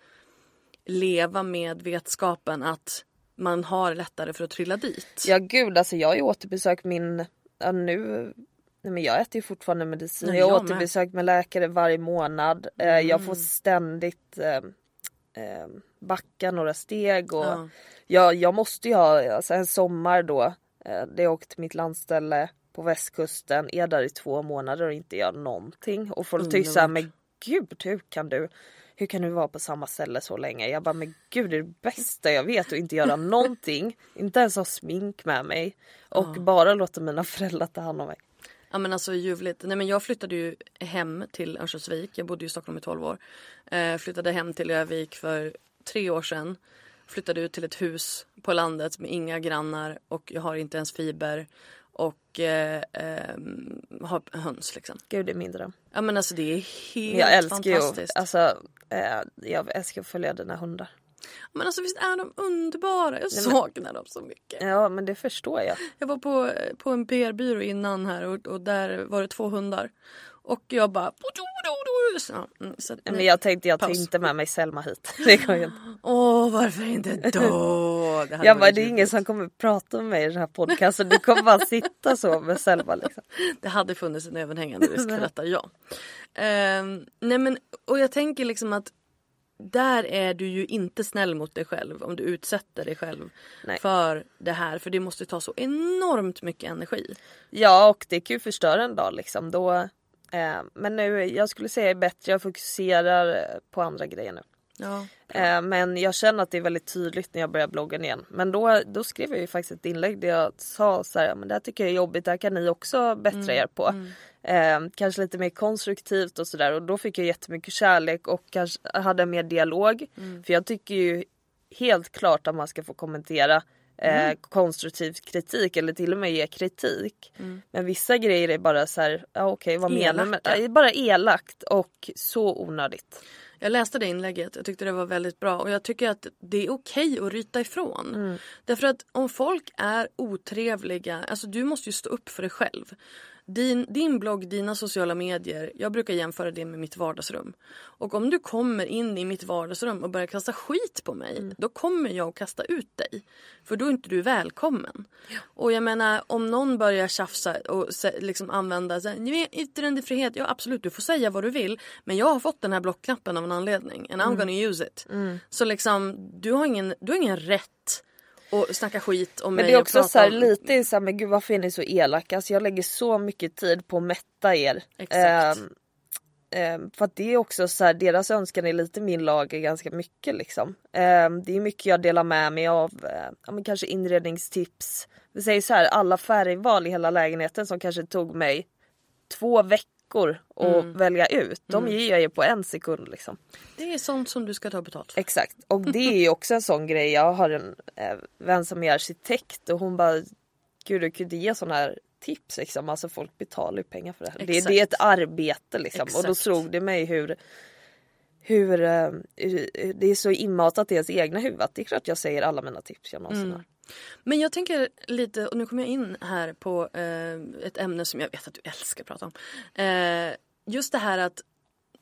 leva med vetskapen att man har lättare för att trilla dit. ja gud alltså jag har ju återbesökt min, ja, nu Nej, men jag äter ju fortfarande medicin. Nej, jag har jag med. Mm. återbesök med läkare varje månad. Eh, Jag får ständigt eh, backa några steg. Och Ja. jag, jag måste ju ha alltså, en sommar då. Eh, där jag åker till mitt landställe på västkusten. Är där i två månader och inte gör någonting. Och folk tycker såhär, men gud hur kan du hur kan du vara på samma ställe så länge? Jag bara, men gud det är det bästa jag vet att inte göra (laughs) någonting. Inte ens ha smink med mig. Och bara låta mina föräldrar ta hand om mig. Ja men alltså ljuvligt. Nej men jag flyttade ju hem till Örnsköldsvik. Jag bodde ju i Stockholm i 12 år. Eh, flyttade hem till Övik för tre år sedan. Flyttade ut till ett hus på landet med inga grannar och jag har inte ens fiber. Och eh, ehm, har höns liksom. Gud det är min dröm. Ja men alltså det är helt Jag älskar ju, fantastiskt. alltså, eh, jag älskar att följa dina hundar. Men alltså visst är de underbara? Jag saknar dem så mycket. Ja men det förstår jag. Jag var på, på en PR-byrå innan här och, och där var det två hundar. Och jag bara... Ja, mm, så Men jag tänkte jag tar inte med mig Selma hit. (laughs) Åh, varför inte då? (laughs) Jag bara, det är ingen som kommer prata med mig i den här podcasten. Du kommer bara sitta så med Selma liksom. (laughs) Det hade funnits en överhängande risk för detta, ja. Ehm, nej men, och jag tänker liksom att där är du ju inte snäll mot dig själv om du utsätter dig själv Nej. för det här. För det måste ta så enormt mycket energi. Ja och det kan ju förstöra en dag liksom. Då, eh, men nu, jag skulle säga är bättre. Jag fokuserar på andra grejer nu. Ja. Eh, men jag känner att det är väldigt tydligt när jag börjar bloggen igen. Men då, då skrev jag ju faktiskt ett inlägg där jag sa så här, men det här tycker jag är jobbigt, det här kan ni också bättra er på. Eh, kanske lite mer konstruktivt och sådär och då fick jag jättemycket kärlek och kanske hade mer dialog. För jag tycker ju helt klart att man ska få kommentera eh, konstruktiv kritik eller till och med ge kritik. Men vissa grejer är bara så här, ja okej vad menar du? Elaka. Ja, Bara elakt och så onödigt. Jag läste det inlägget, jag tyckte det var väldigt bra och jag tycker att det är okej att ryta ifrån. Därför att om folk är otrevliga, alltså du måste ju stå upp för dig själv. Din, din blogg, dina sociala medier, jag brukar jämföra det med mitt vardagsrum. Och om du kommer in i mitt vardagsrum och börjar kasta skit på mig, då kommer jag att kasta ut dig. För då är inte du välkommen. Och jag menar, om någon börjar tjafsa och liksom använda så här, "Ni vet, yttrandefrihet, ja absolut du får säga vad du vill. Men jag har fått den här blockknappen av en anledning and I'm gonna use it. Så liksom, du har ingen, du har ingen rätt att snacka skit om Men mig det är och också så här, om- lite så här, men gud varför är ni så elaka? Alltså jag lägger så mycket tid på att mätta er. Exakt. Ehm, ehm, för att det är också så här, deras önskan är lite min lager ganska mycket liksom. Ehm, det är mycket jag delar med mig av, eh, ja, men kanske inredningstips. Vi säger så här, alla färgval i hela lägenheten som kanske tog mig två veckor att Mm. välja ut. De ger jag ju på en sekund liksom. Det är sånt som du ska ta betalt för. Exakt. Och det är ju (laughs) också en sån grej. Jag har en eh, vän som är arkitekt och hon bara Gud du inte ge såna här tips liksom. Alltså folk betalar ju pengar för det här. Det, Exakt. det är ett arbete liksom. Och då Exakt. slog det mig hur hur eh, det är så inmatat i ens egna huvud att det är klart jag säger alla mina tips jag någonsin har. Men jag tänker lite, och nu kommer jag in här på eh, ett ämne som jag vet att du älskar att prata om. Eh, just det här att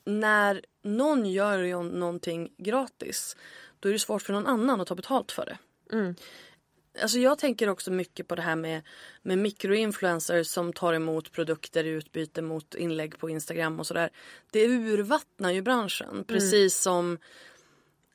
när någon gör någonting gratis då är det svårt för någon annan att ta betalt för det. Alltså jag tänker också mycket på det här med, med mikroinfluencers som tar emot produkter i utbyte mot inlägg på Instagram och sådär. Det urvattnar ju branschen precis som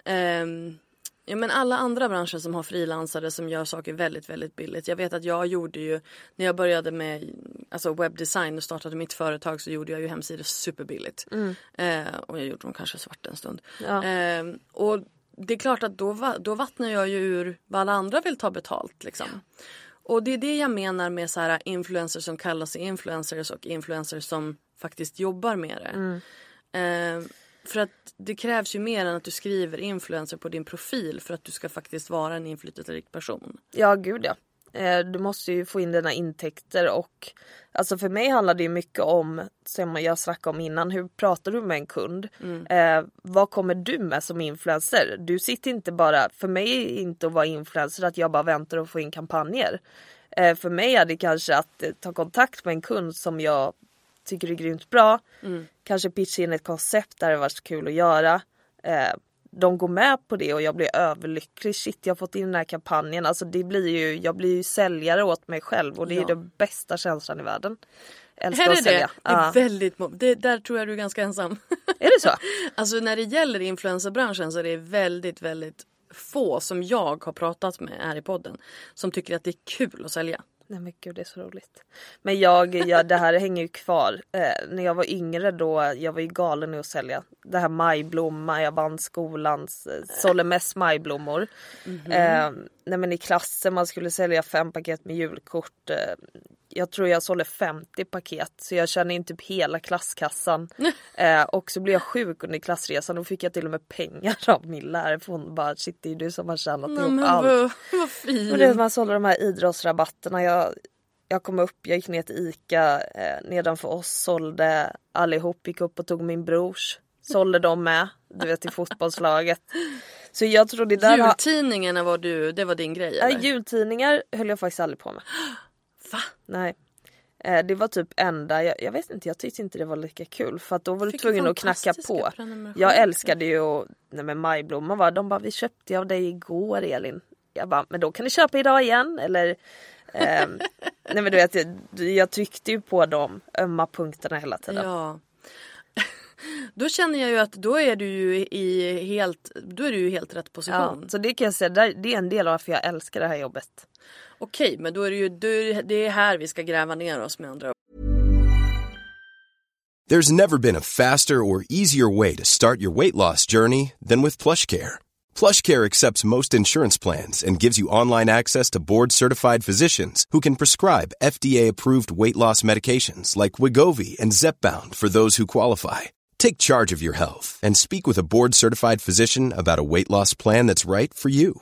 ehm, Ja men alla andra branscher som har frilansare som gör saker väldigt väldigt billigt. Jag vet att jag gjorde ju när jag började med alltså webbdesign och startade mitt företag så gjorde jag ju hemsidor superbilligt. Eh, och jag gjorde dem kanske svart en stund. Ja. Eh, och det är klart att då, då vattnar jag ju ur vad alla andra vill ta betalt liksom. Och det är det jag menar med så här influencers som kallar sig influencers och influencers som faktiskt jobbar med det. Eh, för att det krävs ju mer än att du skriver influencer på din profil för att du ska faktiskt vara en inflytelserik person. Ja gud ja. Eh, Du måste ju få in dina intäkter och alltså för mig handlar det ju mycket om, som jag snackade om innan, hur pratar du med en kund? Eh, vad kommer du med som influencer? Du sitter inte bara, för mig är inte att vara influencer att jag bara väntar och får in kampanjer. Eh, för mig är det kanske att eh, ta kontakt med en kund som jag tycker är grymt bra. Kanske pitcha in ett koncept där det varit kul att göra. Eh, de går med på det och jag blir överlycklig. Shit jag har fått in den här kampanjen. Alltså det blir ju, jag blir ju säljare åt mig själv och det Ja. är den bästa känslan i världen. Älskar att är det. sälja. det är Ja. väldigt, det, där tror jag du är ganska ensam. (laughs) Är det så? Alltså när det gäller influencerbranschen så är det väldigt, väldigt få som jag har pratat med här i podden som tycker att det är kul att sälja. Nej men gud det är så roligt. Men jag, jag det här hänger ju kvar. Eh, när jag var yngre då, jag var ju galen i att sälja. Det här majblomma, jag vann skolans, eh, mest majblommor. Eh, nej men i klassen man skulle sälja fem paket med julkort. Eh, jag tror jag sålde 50 paket så jag kände inte typ hela klasskassan. (laughs) Eh, och så blev jag sjuk under klassresan och fick jag till och med pengar (laughs) av min lärare för hon bara shit det är du som har tjänat Ja, ihop men allt. vad, vad fin. Och det, man sålde de här idrottsrabatterna. Jag, jag kom upp, jag gick ner till ICA eh, nedanför oss, sålde allihop, gick upp och tog min brors. Sålde dem med, du vet till fotbollslaget. Så jag tror det där. Jultidningarna var du, det var din grej eller? jultidningar höll jag faktiskt aldrig på med. (gasps) (gasps) Va? Nej. Eh, Det var typ enda, jag, jag vet inte, jag tyckte inte det var lika kul för att då var du tvungen att knacka på. Jag älskade ju att, nej men majblommor var, de bara vi köpte av dig igår Elin. Jag bara, men då kan ni köpa idag igen eller ehm, (laughs) Nej men du vet, jag, jag tryckte ju på de ömma punkterna hela tiden. Ja. (laughs) Då känner jag ju att då är du ju i helt, då är du helt rätt Ja, position. så det kan jag säga, det är en del av varför jag älskar det här jobbet. Okej, men då är det ju, det- är här vi ska gräva ner oss med andra ord. There's never been a faster or easier way to start your weight loss journey than with PlushCare. PlushCare accepts most insurance plans and gives you online access to board-certified physicians who can prescribe FDA-approved weight loss medications like Wigovi and Zepbound for those who qualify. Take charge of your health and speak with a board-certified physician about a weight loss plan that's right for you.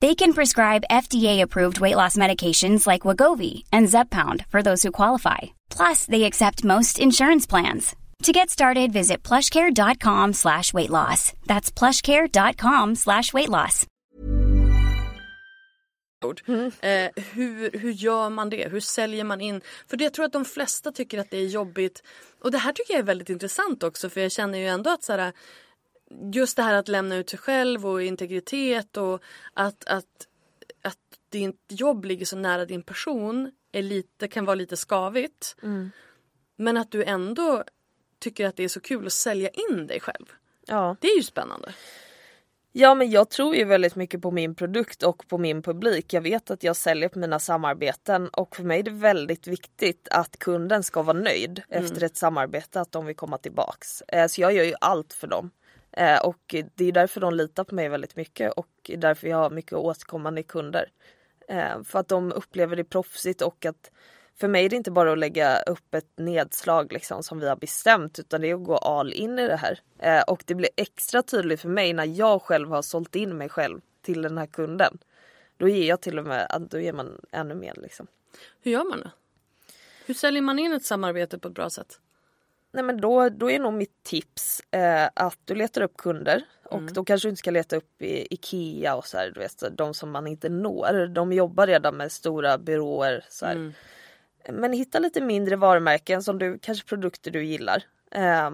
They can prescribe FDA-approved weight loss medications like Wagovi and Zeppound for those who qualify. Plus, they accept most insurance plans. To get started, visit plushcare.com slash weight loss. That's plushcare.com slash weight loss. Mm. Eh, hur, hur gör man det? Hur säljer man in? För det, jag tror att de flesta tycker att det är jobbigt. Och det här tycker jag är väldigt intressant också för jag känner ju ändå att så här, just det här att lämna ut sig själv och integritet och att, att, att ditt jobb ligger så nära din person är lite, kan vara lite skavigt. Men att du ändå tycker att det är så kul att sälja in dig själv. Ja. Det är ju spännande. Ja men jag tror ju väldigt mycket på min produkt och på min publik. Jag vet att jag säljer på mina samarbeten och för mig är det väldigt viktigt att kunden ska vara nöjd efter ett samarbete, att de vill komma tillbaks. Eh, Så jag gör ju allt för dem. Eh, Och det är därför de litar på mig väldigt mycket och därför jag har mycket återkommande kunder. Eh, För att de upplever det proffsigt och att för mig är det inte bara att lägga upp ett nedslag liksom som vi har bestämt utan det är att gå all in i det här. Eh, och det blir extra tydligt för mig när jag själv har sålt in mig själv till den här kunden. Då ger jag till och med, då ger man ännu mer liksom. Hur gör man det? Hur säljer man in ett samarbete på ett bra sätt? Nej men då, då är nog mitt tips eh, att du letar upp kunder och då kanske du inte ska leta upp i Ikea och så här, du vet, de som man inte når. De jobbar redan med stora byråer. Så här. Men hitta lite mindre varumärken som du, kanske produkter du gillar. Eh,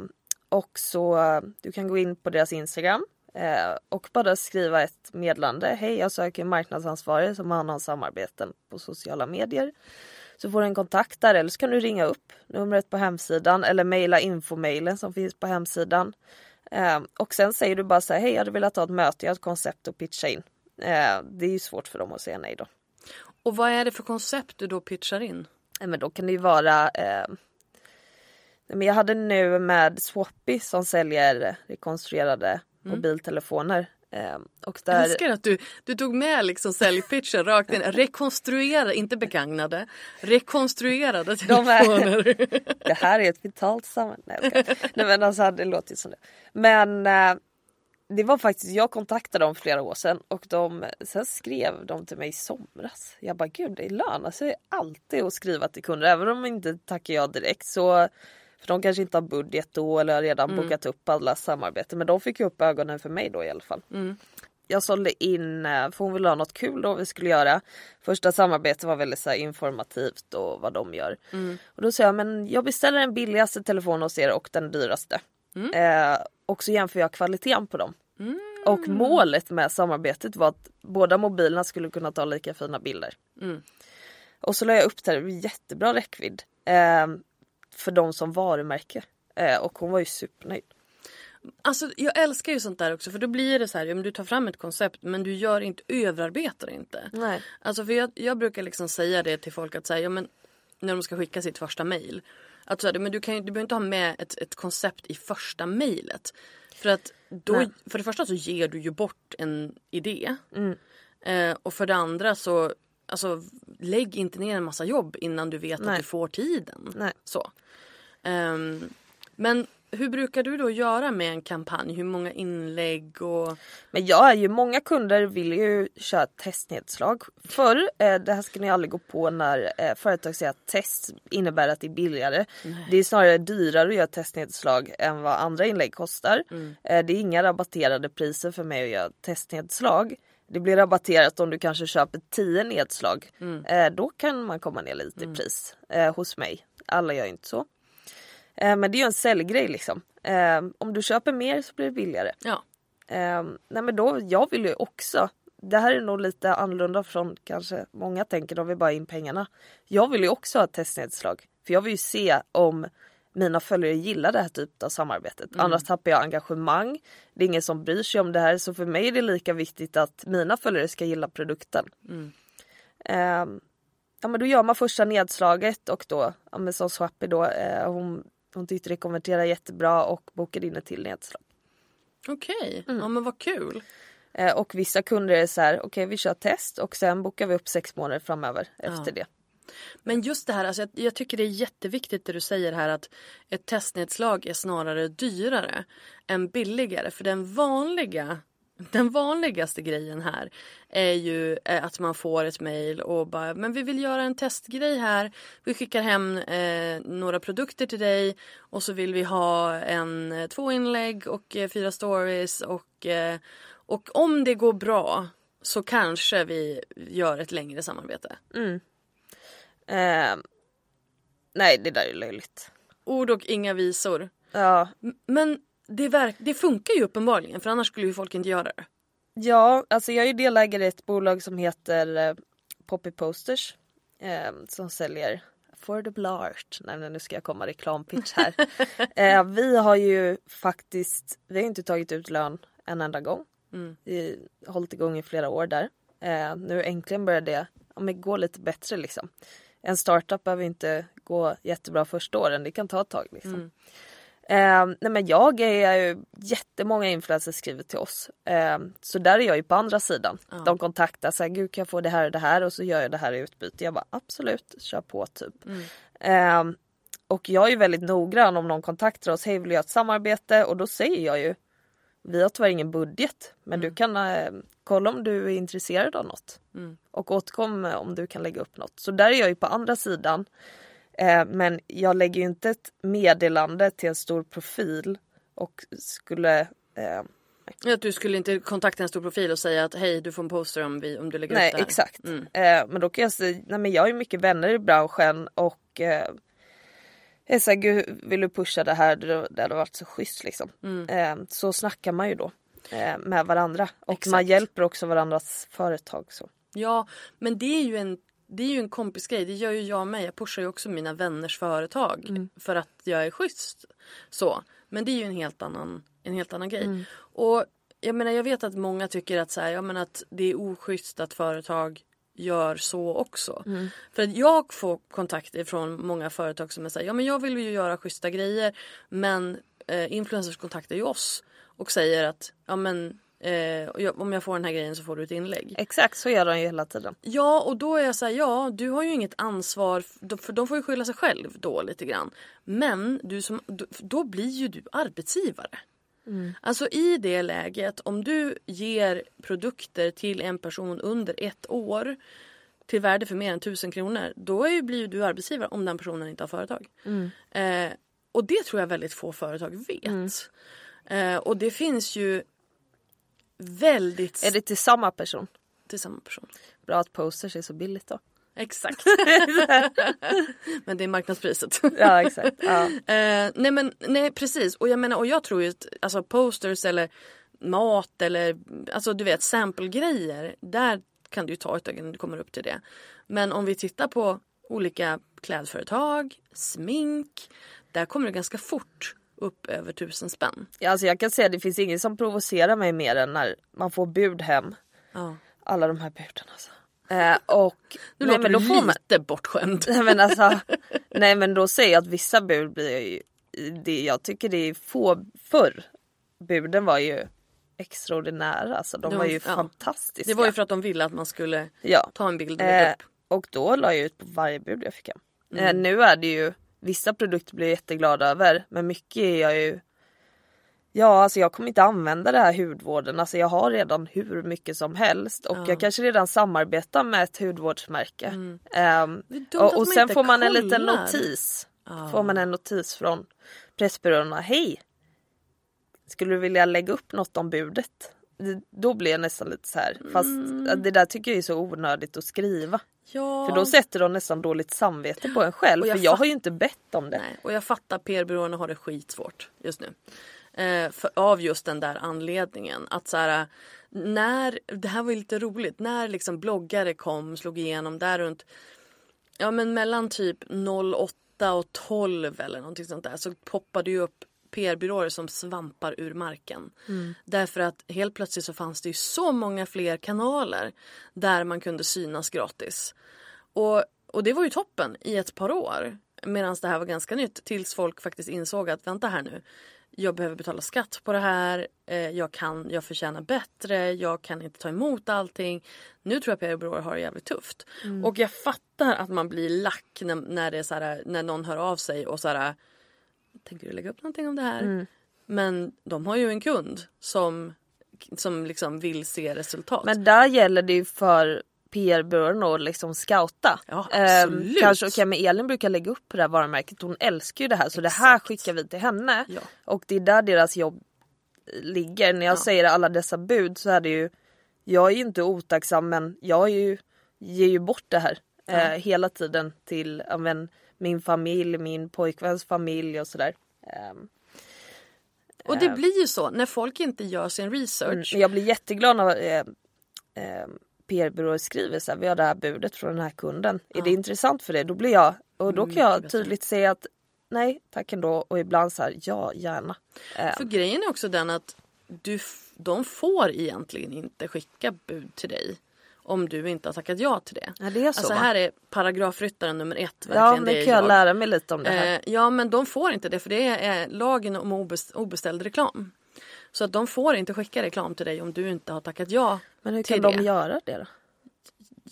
och så du kan gå in på deras Instagram eh, och bara skriva ett meddelande. Hej jag söker marknadsansvarig som har hand om samarbeten på sociala medier. Så får du en kontakt där eller så kan du ringa upp numret på hemsidan eller mejla infomailen som finns på hemsidan. Eh, och sen säger du bara så här, hej jag hade velat ha ett möte, jag har ett koncept att pitcha in. Eh, det är ju svårt för dem att säga nej då. Och vad är det för koncept du då pitchar in? Nej, men då kan det ju vara eh, nej, men Jag hade nu med Swappy som säljer rekonstruerade mobiltelefoner. Eh, och Jag där, älskar att du, du tog med liksom säljpitchen rakt in. Rekonstruera, inte begagnade. Rekonstruerade De telefoner. det här är ett vitalt samhälle. Nej, jag nej men alltså det låter ju som det. Men eh, det var faktiskt, jag kontaktade dem flera år sedan och de, sen skrev de till mig i somras. Jag bara gud det lönar sig alltid att skriva till kunder även om de inte tackar jag direkt så för de kanske inte har budget då eller har redan bokat upp alla samarbeten men de fick ju upp ögonen för mig då i alla fall. Jag sålde in, eh, för hon ville ha något kul då vi skulle göra. Första samarbetet var väldigt så informativt och vad de gör. Och då sa jag men jag beställer den billigaste telefonen hos er och den dyraste. Eh, och så jämför jag kvaliteten på dem. Och målet med samarbetet var att båda mobilerna skulle kunna ta lika fina bilder. Och så la jag upp det här, jättebra räckvidd. Eh, för de som varumärke. Eh, och hon var ju supernöjd. Alltså jag älskar ju sånt där också för då blir det så här, du tar fram ett koncept men du gör inte, överarbetar inte. Nej. Alltså för jag, jag brukar liksom säga det till folk att säga, ja men när de ska skicka sitt första mail. Att så här, men du, kan, du behöver inte ha med ett, ett koncept i första mejlet. För att då, Nej. för det första så ger du ju bort en idé. Mm. Eh, och för det andra så, alltså lägg inte ner en massa jobb innan du vet Nej. att du får tiden. Nej. Så. Ehm, men hur brukar du då göra med en kampanj? Hur många inlägg och... Men jag är ju, många kunder vill ju köra testnedslag. Förr, eh, det här ska ni aldrig gå på när eh, företag säger att test innebär att det är billigare. Det är snarare dyrare att göra testnedslag än vad andra inlägg kostar. Eh, det är inga rabatterade priser för mig att göra testnedslag. Det blir rabatterat om du kanske köper 10 nedslag. Eh, då kan man komma ner lite i pris eh, hos mig. Alla gör inte så. Eh, men det är ju en säljgrej liksom. Eh, om du köper mer så blir det billigare. Ja. Um, nej men då, jag vill ju också, det här är nog lite annorlunda från kanske många tänker, de vill bara in pengarna. Jag vill ju också ha ett testnedslag. För jag vill ju se om mina följare gillar det här typet av samarbetet. Annars tappar jag engagemang. Det är ingen som bryr sig om det här. Så för mig är det lika viktigt att mina följare ska gilla produkten. Ehm, ja men då gör man första nedslaget och då, ja men som Swappy då, eh, hon, hon tyckte det konverterade jättebra och bokade in ett till nedslag. Okej, Mm. ja men vad kul. Eh, och vissa kunder är så här, okej vi kör test och sen bokar vi upp sex månader framöver efter det. Men just det här, alltså jag, jag tycker det är jätteviktigt det du säger här att ett testnedslag är snarare dyrare än billigare. För den vanliga Den vanligaste grejen här är ju eh, att man får ett mejl och bara men vi vill göra en testgrej här. Vi skickar hem eh, några produkter till dig och så vill vi ha en, eh, två inlägg och eh, fyra stories och, eh, och om det går bra så kanske vi gör ett längre samarbete. Mm. Eh, nej, det där är löjligt. Ord och inga visor. Ja, Men det, verk- det funkar ju uppenbarligen för annars skulle ju folk inte göra det. ja alltså jag är ju delägare i ett bolag som heter eh, Poppy Posters. Eh, som säljer affordable art. Nej men nu ska jag komma reklampitch här. (laughs) eh, vi har ju faktiskt, vi har inte tagit ut lön en enda gång. Mm. Vi har hållit igång i flera år där. Eh, nu äntligen börjar det ja, men gå lite bättre liksom. En startup behöver inte gå jättebra första åren, det kan ta ett tag liksom. Mm. Eh, nej men jag är ju jättemånga influencers skriver till oss. Eh, så där är jag ju på andra sidan. Ja. De kontaktar så här, gud kan jag få det här och det här och så gör jag det här i utbyte. Jag bara absolut, kör på typ. Mm. Eh, och jag är väldigt noggrann om någon kontaktar oss, hej vill jag ha ett samarbete? Och då säger jag ju, vi har tyvärr ingen budget men du kan eh, kolla om du är intresserad av något. Mm. Och återkom om du kan lägga upp något. Så där är jag ju på andra sidan. Eh, men jag lägger ju inte ett meddelande till en stor profil och skulle eh, Att du skulle inte kontakta en stor profil och säga att hej du får en poster om, vi, om du lägger Nej upp det här. exakt. Mm. Eh, men då kan jag säga, nej men jag har ju mycket vänner i branschen och eh, jag säger gud vill du pusha det här, det, det hade varit så schysst liksom. Mm. Eh, så snackar man ju då med varandra och Exakt. man hjälper också varandras företag. Så. Ja men det är ju en det är ju en kompisgrej, det gör ju jag med. Jag pushar ju också mina vänners företag Mm. för att jag är schysst. Så. Men det är ju en helt annan, en helt annan grej. Mm. Och jag menar jag vet att många tycker att, så här, ja, men att det är oschysst att företag gör så också. Mm. För att jag får kontakter från många företag som är såhär, ja men jag vill ju göra schyssta grejer men eh, influencers kontaktar ju oss och säger att ja men eh, om jag får den här grejen så får du ett inlägg. Exakt så gör de ju hela tiden. Ja och då är jag såhär, ja du har ju inget ansvar för de får ju skylla sig själv då lite grann. Men du som, då- blir ju du arbetsgivare. Alltså i det läget om du ger produkter till en person under ett år till värde för mer än tusen kronor då är ju, blir du arbetsgivare om den personen inte har företag. Eh, och det tror jag väldigt få företag vet. Eh, och det finns ju väldigt Är det till samma person? till samma person. Bra att posters är så billigt då. Exakt. (laughs) men det är marknadspriset. Ja exakt. Ja. (laughs) Eh, nej men nej precis och jag menar och jag tror ju att alltså posters eller mat eller alltså du vet samplegrejer där kan du ju ta ett tag innan du kommer upp till det. Men om vi tittar på olika klädföretag, smink, där kommer det ganska fort upp över tusen spänn. Ja, alltså jag kan säga att det finns ingen som provocerar mig mer än när man får bud hem. Ja. Alla de här buden alltså. Eh, och Nu nej, låter men då får man, lite bortskämd. nej, men alltså, (laughs) nej men då säger jag att vissa bud blir ju, det, jag tycker det är få förr. Buden var ju extraordinära alltså. De De- var ju ja. fantastiska. Det var ju för att de ville att man skulle ja. ta en bild och Eh, upp. och då la jag ut på varje bud jag fick hem. Mm. Eh, nu är det ju, vissa produkter blir jag jätteglad över men mycket är jag ju Ja alltså jag kommer inte använda det här hudvården, alltså jag har redan hur mycket som helst och Ja. jag kanske redan samarbetar med ett hudvårdsmärke. Dumt att och, och sen får man en liten kollar. notis. Ja. Får man en notis från Pressbyråerna. Hej! Skulle du vilja lägga upp något om budet? Det- Då blir jag nästan lite så här. Fast Mm. det där tycker jag är så onödigt att skriva. Ja. För då sätter de nästan dåligt samvete på en själv. Och jag För jag har ju inte bett om det. Nej, och jag fattar PR-byråerna har det skitsvårt just nu. Eh, för, av just den där anledningen. Att så här, när, det här var ju lite roligt, när liksom bloggare kom, slog igenom där runt, ja men mellan typ 08 och 12 eller någonting sånt där så poppade ju upp PR-byråer som svampar ur marken. Därför att helt plötsligt så fanns det ju så många fler kanaler där man kunde synas gratis. Och, och det var ju toppen i ett par år. Medan det här var ganska nytt tills folk faktiskt insåg att vänta här nu. Jag behöver betala skatt på det här. Eh, jag kan, jag förtjänar bättre. Jag kan inte ta emot allting. Nu tror jag PR-byråer har det jävligt tufft. Och jag fattar att man blir lack när, när, det är så här, när någon hör av sig och så här. Tänker du lägga upp någonting om det här? Men de har ju en kund som som liksom vill se resultat. Men där gäller det ju för PR-byrån att liksom scouta. Ja, Ehm, absolut. kanske, okay, men Elin brukar lägga upp det här varumärket. Hon älskar ju det här så det här skickar vi till henne. Ja. Och det är där deras jobb ligger. När jag Ja. säger alla dessa bud så är det ju Jag är ju inte otacksam men jag är ju, ger ju bort det här eh, hela tiden till men, min familj, min pojkväns familj och sådär. Ehm, och det blir ju så när folk inte gör sin research. Mm, Jag blir jätteglad när eh, eh, PR-byråer skriver så här, vi har det här budet från den här kunden. Är det intressant för dig? Då blir jag, och då kan Mycket jag tydligt säga att nej tack ändå och ibland så här, ja gärna. För grejen är också den att du, de får egentligen inte skicka bud till dig om du inte har tackat ja till det. Ja, det är så, Alltså va? här är paragrafryttaren nummer ett. ja Verkligen, men det kan jag jag. lära mig lite om det här. Eh, ja men de får inte det för det är lagen om obest- obeställd reklam. Så att de får inte skicka reklam till dig om du inte har tackat ja men hur till kan det. de göra det då?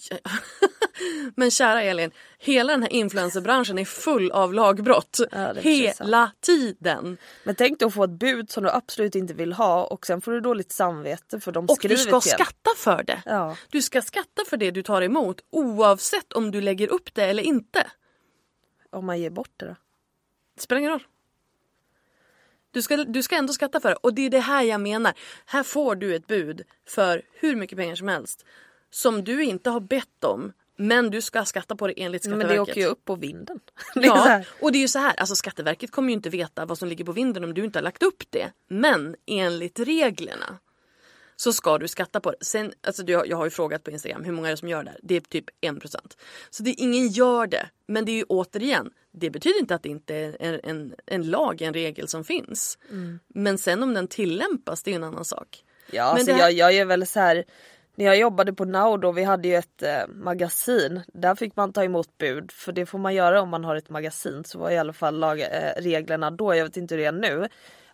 (laughs) Men kära Elin, hela den här influencerbranschen är full av lagbrott. Ja, hela tiden. Men tänk dig att få ett bud som du absolut inte vill ha och sen får du dåligt samvete för de Och skriver du ska till skatta för det. Ja. Du ska skatta för det du tar emot oavsett om du lägger upp det eller inte. Om man ger bort det då. Det spelar ingen roll. Du ska, du ska ändå skatta för det. Och det är det här jag menar. Här får du ett bud för hur mycket pengar som helst. Som du inte har bett om. Men du ska skatta på det enligt Men Skatteverket. det åker ju upp på vinden. (laughs) Ja, här. och det är ju så här. Alltså Skatteverket kommer ju inte veta vad som ligger på vinden om du inte har lagt upp det. Men enligt reglerna så ska du skatta på det. Sen, alltså jag, har ju frågat på Instagram hur många är det som gör det här? Det är typ 1%. Så det, ingen gör det. Men det är ju återigen, det betyder inte att det inte är en, en, en lag, en regel som finns. Men sen om den tillämpas, det är en annan sak. Ja, Men alltså här- jag, jag är väl så här. När jag jobbade på Now då, vi hade ju ett eh, magasin. Där fick man ta emot bud. För det får man göra om man har ett magasin. Så var i alla fall lag, eh, reglerna då. Jag vet inte hur det är nu.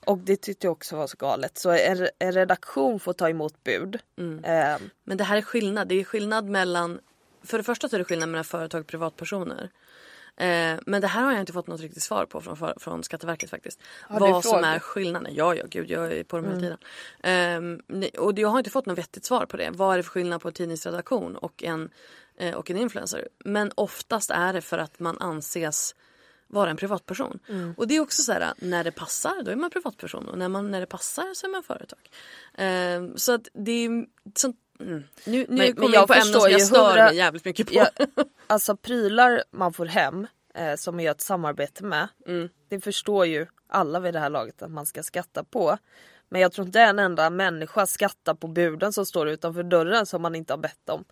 Och det tyckte jag också var så galet. Så en, en redaktion får ta emot bud. Mm. Eh, Men det här är skillnad. Det är skillnad mellan... För det första så är det skillnad mellan företag och privatpersoner. Eh, men det här har jag inte fått något riktigt svar på från, från Skatteverket faktiskt. Har Vad som är skillnaden. Ja, ja, gud, jag är på dem hela Mm. tiden. Eh, och jag har inte fått något vettigt svar på det. Vad är det för skillnad på en tidningsredaktion och en, eh, och en influencer? Men oftast är det för att man anses vara en privatperson. Mm. Och det är också så här, när det passar då är man privatperson och när, man, när det passar så är man företag. Eh, så att det är sånt, mm. Nu, nu Men- kommer men jag jag på ämnen som jag stör mig jävligt mycket på. Ja, (laughs) alltså prylar man får hem eh, som man gör ett samarbete med. Mm. Det förstår ju alla vid det här laget att man ska skatta på. Men jag tror inte en enda människa skattar på buden som står utanför dörren som man inte har bett om.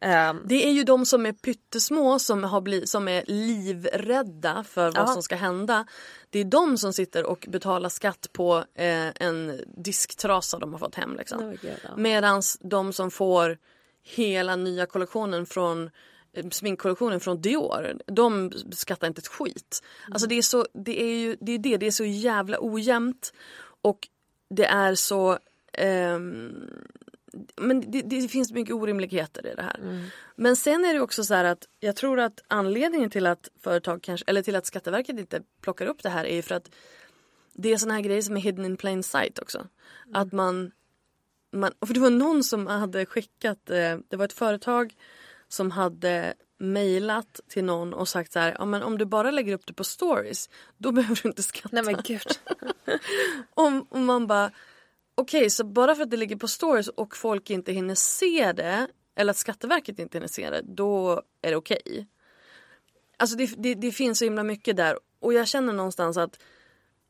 Ehm, Det är ju de som är pyttesmå som, har bli, som är livrädda för vad Ja. som ska hända. Det är de som sitter och betalar skatt på eh, en disktrasa de har fått hem. Liksom. Oh. Medan de som får hela nya kollektionen från eh, sminkkollektionen från Dior, de skattar inte ett skit. Alltså det är så, det är ju det, är det, det är så jävla ojämnt och det är så ehm, men det, det finns mycket orimligheter i det här. Men sen är det också så här att jag tror att anledningen till att företag kanske, eller till att Skatteverket inte plockar upp det här är ju för att det är såna här grejer som är hidden in plain sight också. Att man, man, för det var någon som hade skickat, eh, det var ett företag som hade mejlat till någon och sagt så här, ja men om du bara lägger upp det på stories, då (laughs) behöver du inte skatta. Nej men gud. (laughs) Om, om man bara, okej så bara för att det ligger på stories och folk inte hinner se det, eller att Skatteverket inte hinner se det, då är det okej. Alltså det, det, det finns så himla mycket där och jag känner någonstans att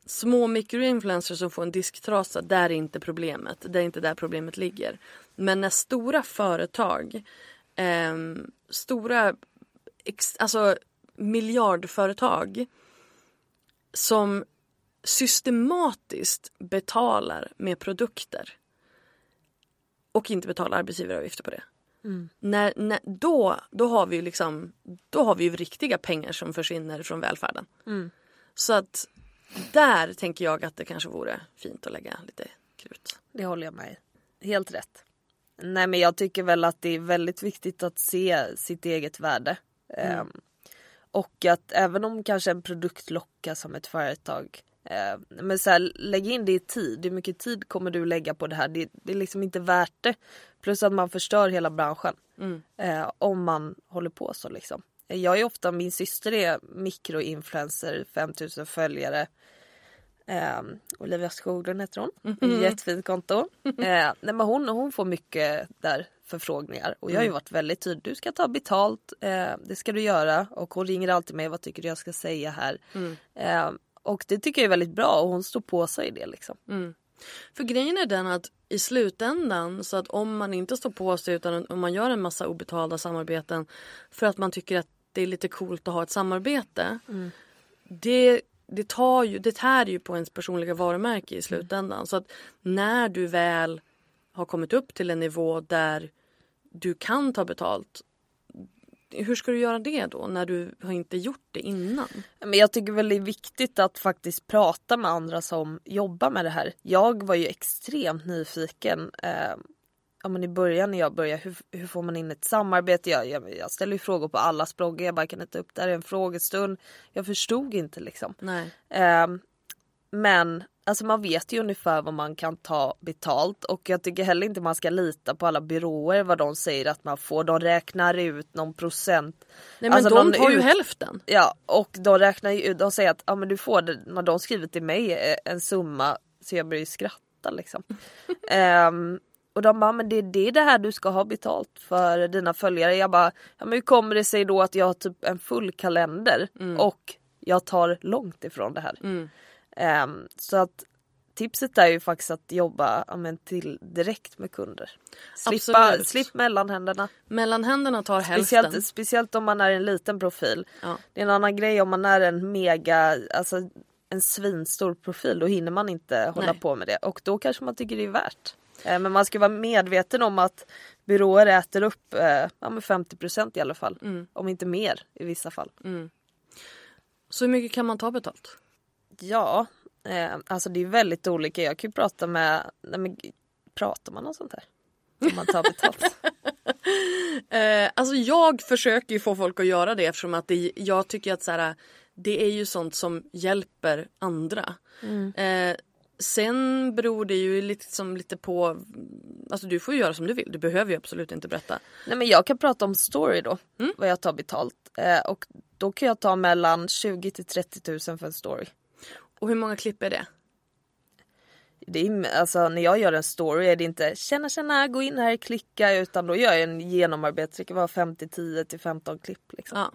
små mikroinfluencers som får en disktrasa, där är inte problemet. Det är inte där problemet ligger. Men när stora företag, eh, stora ex, alltså miljardföretag som systematiskt betalar med produkter och inte betalar arbetsgivaravgifter på det. När, när, då, då, har vi ju liksom, då har vi ju riktiga pengar som försvinner från välfärden. Så att där tänker jag att det kanske vore fint att lägga lite krut. Det håller jag med. Helt rätt. Nej men jag tycker väl att det är väldigt viktigt att se sitt eget värde. Ehm, och att även om kanske en produkt lockar som ett företag men så här, lägg in det i tid. Hur mycket tid kommer du lägga på det här? Det, det är liksom inte värt det. Plus att man förstör hela branschen. Mm. Eh, om man håller på så liksom. Jag är ofta, min syster är mikroinfluencer, 5000 följare. Eh, Olivia Skoglund heter hon. Mhm. Jättefint konto. (laughs) Eh, nej men hon, hon får mycket där förfrågningar och jag har ju Mm. varit väldigt tydlig. Du ska ta betalt, eh, det ska du göra och hon ringer alltid mig. Vad tycker du jag ska säga här? Mm. Eh, och det tycker jag är väldigt bra och hon står på sig i det liksom. Mm. För grejen är den att i slutändan så att om man inte står på sig utan om man gör en massa obetalda samarbeten för att man tycker att det är lite coolt att ha ett samarbete. Det, det, tar ju, det tär ju på ens personliga varumärke i slutändan. Så att när du väl har kommit upp till en nivå där du kan ta betalt. Hur ska du göra det då när du har inte gjort det innan? Men jag tycker väl det är viktigt att faktiskt prata med andra som jobbar med det här. Jag var ju extremt nyfiken eh, ja, men i början när jag började. Hur, hur får man in ett samarbete? Jag, jag, jag ställer ju frågor på allas bloggar. Jag bara kan inte upp det här är en frågestund. Jag förstod inte liksom. Nej. Eh, men alltså man vet ju ungefär vad man kan ta betalt och jag tycker heller inte man ska lita på alla byråer vad de säger att man får. De räknar ut någon procent. Nej men Alltså, de tar ju ut- hälften. Ja och de räknar ju de säger att ja, men du får det, när de skriver till mig eh, en summa så jag börjar ju skratta liksom. (laughs) Ehm, och de bara, men det, det är det här du ska ha betalt för dina följare. Jag bara, ja men hur kommer det sig då att jag har typ en full kalender och jag tar långt ifrån det här. Mm. Ehm, så att tipset är ju faktiskt att jobba ja, men till direkt med kunder. Slippa, Absolut. slipp mellanhänderna. Mellanhänderna tar hälften. Speciellt, speciellt om man är en liten profil. Ja. Det är en annan grej om man är en mega, alltså en svinstor profil. Då hinner man inte hålla Nej. på med det. Och då kanske man tycker det är värt. Eh, Men man ska vara medveten om att byråer äter upp eh, ja, men 50% i alla fall. Mm. Om inte mer i vissa fall. Så hur mycket kan man ta betalt? Ja, eh, alltså det är väldigt olika. Jag kan ju prata med, nej men pratar man om sånt här? Om man tar betalt? (laughs) Eh, alltså jag försöker ju få folk att göra det eftersom att det, jag tycker att så här, det är ju sånt som hjälper andra. Eh, sen beror det ju lite, som lite på, alltså du får göra som du vill, du behöver ju absolut inte berätta. Nej men jag kan prata om story då, vad jag tar betalt. Eh, och då kan jag ta mellan 20 till 30 000 för en story. Och hur många klipp är det? Det är, alltså, när jag gör en story är det inte tjena tjena gå in här klicka utan då gör jag en genomarbete. Det kan vara 50 10 till 15 klipp. Liksom. Ja.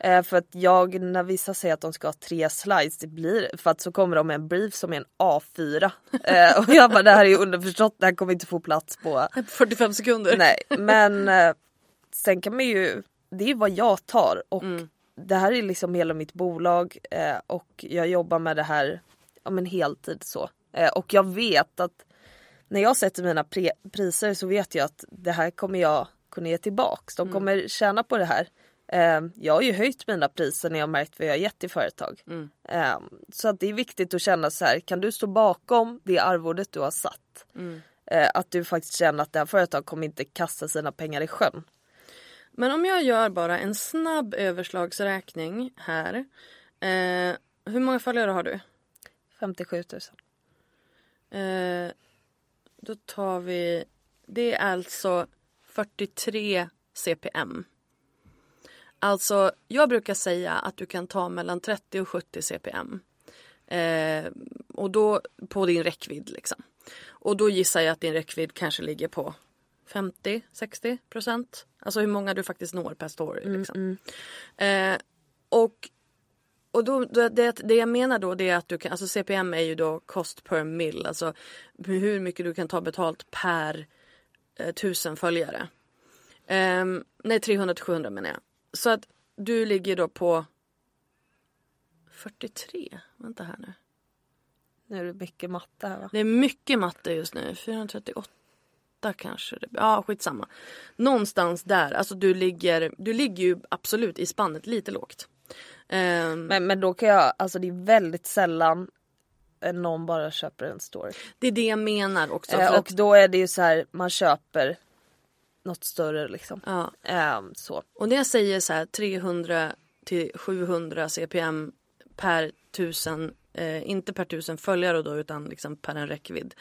Eh, för att jag när vissa säger att de ska ha tre slides det blir för att så kommer de med en brief som är en A4. (laughs) Eh, och jag bara det här är underförstått det här kommer inte få plats på 45 sekunder. Nej, men (laughs) eh, sen kan man ju, det är vad jag tar och det här är liksom hela mitt bolag eh, och jag jobbar med det här ja, men heltid så. Eh, och jag vet att när jag sätter mina priser så vet jag att det här kommer jag kunna ge tillbaks. De kommer tjäna på det här. Eh, jag har ju höjt mina priser när jag märkt vad jag gett till företag. Eh, så att det är viktigt att känna så här, kan du stå bakom det arvodet du har satt? Eh, att du faktiskt känner att det här företaget kommer inte kasta sina pengar i sjön. Men om jag gör bara en snabb överslagsräkning här. Eh, hur många följare har du? 57 000. Eh, då tar vi, det är alltså 43 CPM. Alltså jag brukar säga att du kan ta mellan 30 och 70 CPM. Eh, och då på din räckvidd liksom. Och då gissar jag att din räckvidd kanske ligger på 50-60 procent. Alltså hur många du faktiskt når per story. Liksom. Eh, och och då, det, det, jag menar då det är att du kan, alltså CPM är ju då cost per mil, alltså hur mycket du kan ta betalt per eh, tusen följare. Ehm, nej 300 till 700 menar jag. Så att du ligger då på 43, vänta här nu. Nu är det mycket matte här va? Det är mycket matte just nu, 438 kanske. det- Ja skitsamma. Någonstans där, alltså du ligger, du ligger ju absolut i spannet lite lågt. Ehm, Men, men då kan jag, alltså det är väldigt sällan eh, någon bara köper en story. Det är det jag menar också. Eh, och att, då är det ju så här, man köper något större liksom. ja. Ehm, så. och när jag säger så här 300 till 700 CPM per tusen Eh, inte per tusen följare då utan liksom per en räckvidd.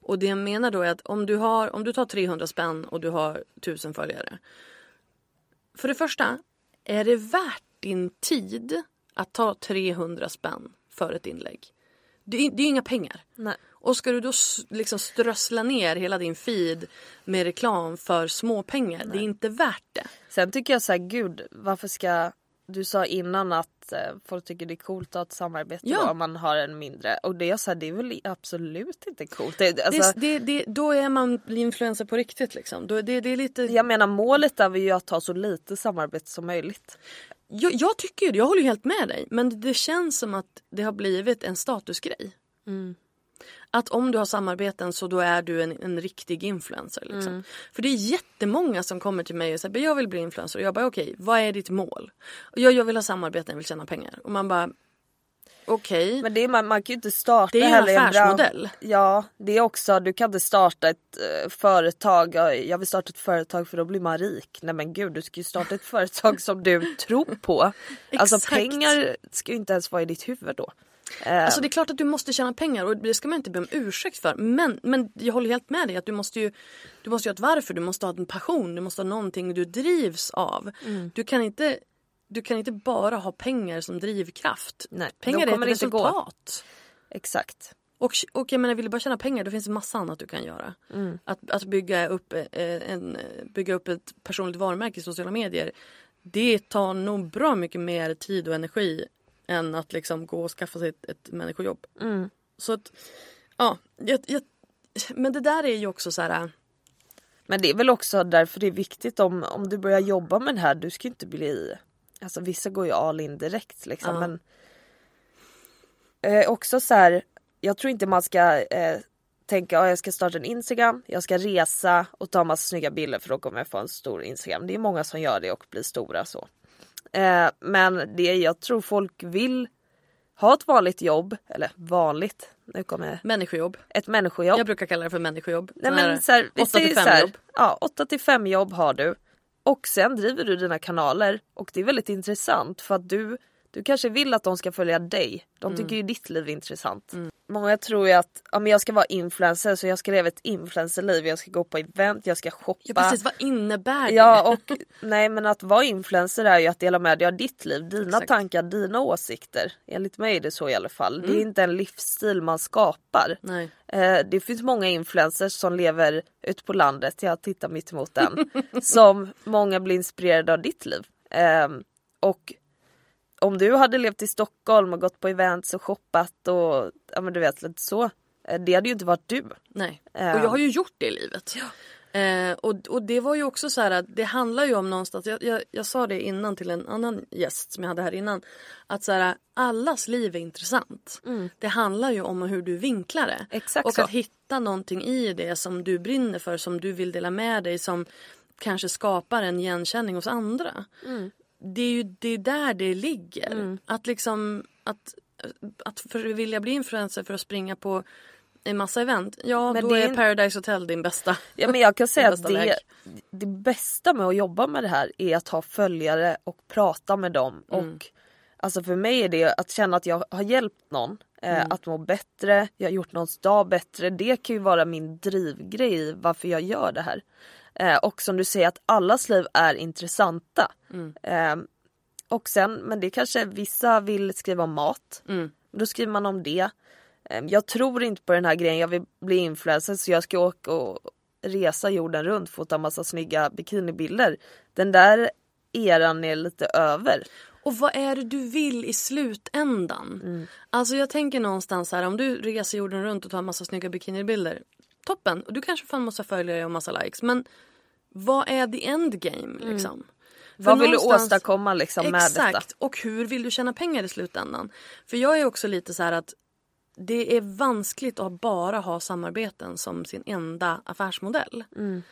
Och det jag menar då är att om du, har, om du tar 300 spänn och du har tusen följare. För det första, är det värt din tid att ta 300 spänn för ett inlägg? Det är, det är inga pengar. Nej. Och ska du då liksom strössla ner hela din feed med reklam för småpengar, det är inte värt det. Sen tycker jag så här, gud varför ska du sa innan att eh, folk tycker det är coolt att ha ett samarbete Ja. om man har en mindre. Och det så här, det är väl absolut inte coolt. Det, alltså, det, det, då är man influencer på riktigt liksom. Då, det, är lite... Jag menar målet är ju att ha så lite samarbete som möjligt. Jag, jag tycker ju jag håller helt med dig. Men det känns som att det har blivit en statusgrej. Att om du har samarbeten så då är du en, en riktig influencer. Liksom. För det är jättemånga som kommer till mig och säger jag vill bli influencer. Och jag bara okej, vad är ditt mål? Och jag, jag vill ha samarbeten, jag vill tjäna pengar. Och man bara okej. Men det är, man, man kan ju inte starta Det är en affärsmodell. Ja, det är också, du kan inte starta ett eh, företag, ja, jag vill starta ett företag för då blir man rik. Nej men gud, du ska ju starta ett företag som du tror på. (laughs) Alltså pengar ska ju inte ens vara i ditt huvud då. Eh, Alltså det är klart att du måste tjäna pengar och det ska man inte be om ursäkt för. Men, men jag håller helt med dig att du måste ju du måste ha ett varför, du måste ha en passion, du måste ha någonting du drivs av. Mm. Du, kan inte, du kan inte bara ha pengar som drivkraft. Nej, pengar är ett resultat. Exakt. Och, och jag menar, vill du bara tjäna pengar då finns det massa annat du kan göra. Mm. Att, att bygga, upp, eh, en, bygga upp ett personligt varumärke i sociala medier det tar nog bra mycket mer tid och energi än att liksom gå och skaffa sig ett, ett människojobb. Mm. Så att, ja, jag, jag, men det där är ju också så här. Men det är väl också därför det är viktigt om, om du börjar jobba med det här, du ska ju inte bli... Alltså vissa går ju all in direkt liksom Ja. men... Eh, också så här, jag tror inte man ska eh, tänka att jag ska starta en Instagram, jag ska resa och ta massa snygga bilder för då kommer jag få en stor Instagram. Det är många som gör det och blir stora så. Eh, men det jag tror folk vill ha ett vanligt jobb, eller vanligt, nu kommer Människojobb. ett människojobb. Jag brukar kalla det för människojobb. Nej, men så här, vi 8 till säger 5 så här, jobb. Ja, 8 till 5 jobb har du. Och sen driver du dina kanaler och det är väldigt intressant för att du, du kanske vill att de ska följa dig. De tycker ju ditt liv är intressant. Många tror ju att ja, men jag ska vara influencer så jag ska leva ett influencerliv. Jag ska gå på event, jag ska shoppa. Ja precis, vad innebär det? Ja och (laughs) nej men att vara influencer är ju att dela med dig av ditt liv, dina Exakt. tankar, dina åsikter. Enligt mig är det så i alla fall. Det är inte en livsstil man skapar. Nej. Eh, det finns många influencers som lever ute på landet, jag tittar mitt emot den, som många blir inspirerade av ditt liv. Eh, och om du hade levt i Stockholm och gått på events och shoppat och ja men du vet lite så. eh, Det hade ju inte varit du. Nej. Eh. Och jag har ju gjort det i livet. Eh, och, och det var ju också så här att det handlar ju om någonstans, jag, jag, jag sa det innan till en annan gäst som jag hade här innan. Att så här, allas liv är intressant. Det handlar ju om hur du vinklar det. Mm. Exakt och så. att hitta någonting i det som du brinner för, som du vill dela med dig, som kanske skapar en igenkänning hos andra. Mm. Det är ju det är där det ligger. Att liksom att, att för, vilja bli influencer för att springa på en massa event. Ja, Men då det är är Paradise Hotel din bästa. Ja, men jag kan (laughs) säga att det, väg. det bästa med att jobba med det här är att ha följare och prata med dem. Mm. Och alltså för mig är det att känna att jag har hjälpt någon eh, Mm. att må bättre, jag har gjort någons dag bättre. Det kan ju vara min drivgrej i varför jag gör det här. Eh, och som du säger att allas liv är intressanta. Mm. Eh, och sen, men det kanske vissa vill skriva om mat. Mm. Då skriver man om det. Eh, Jag tror inte på den här grejen, jag vill bli influencer så jag ska åka och resa jorden runt för att ta massa snygga bikinibilder. Den där eran är lite över. Och vad är det du vill i slutändan? Mm. Alltså jag tänker någonstans här om du reser jorden runt och tar massa snygga bikinibilder. Toppen! Och du kanske får en massa följare och massa likes. Men vad är the endgame liksom? För Mm. Vad vill du åstadkomma liksom med Exakt! detta? Och hur vill du tjäna pengar i slutändan? För jag är också lite så här att det är vanskligt att bara ha samarbeten som sin enda affärsmodell. Mm.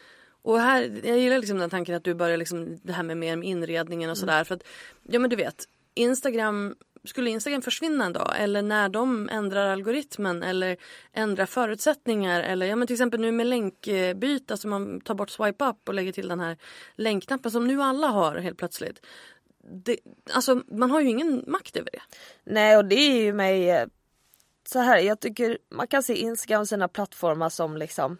Och här, jag gillar liksom den tanken att du börjar liksom det här med mer med inredningen och Mm. sådär. För att, ja men du vet, Instagram, skulle Instagram försvinna en dag eller när de ändrar algoritmen eller ändrar förutsättningar eller ja men till exempel nu med länkbyte, alltså man tar bort swipe up och lägger till den här länkknappen som nu alla har helt plötsligt. Det, alltså man har ju ingen makt över det. Nej och det är ju mig, eh, så här, jag tycker man kan se Instagram och sina plattformar som liksom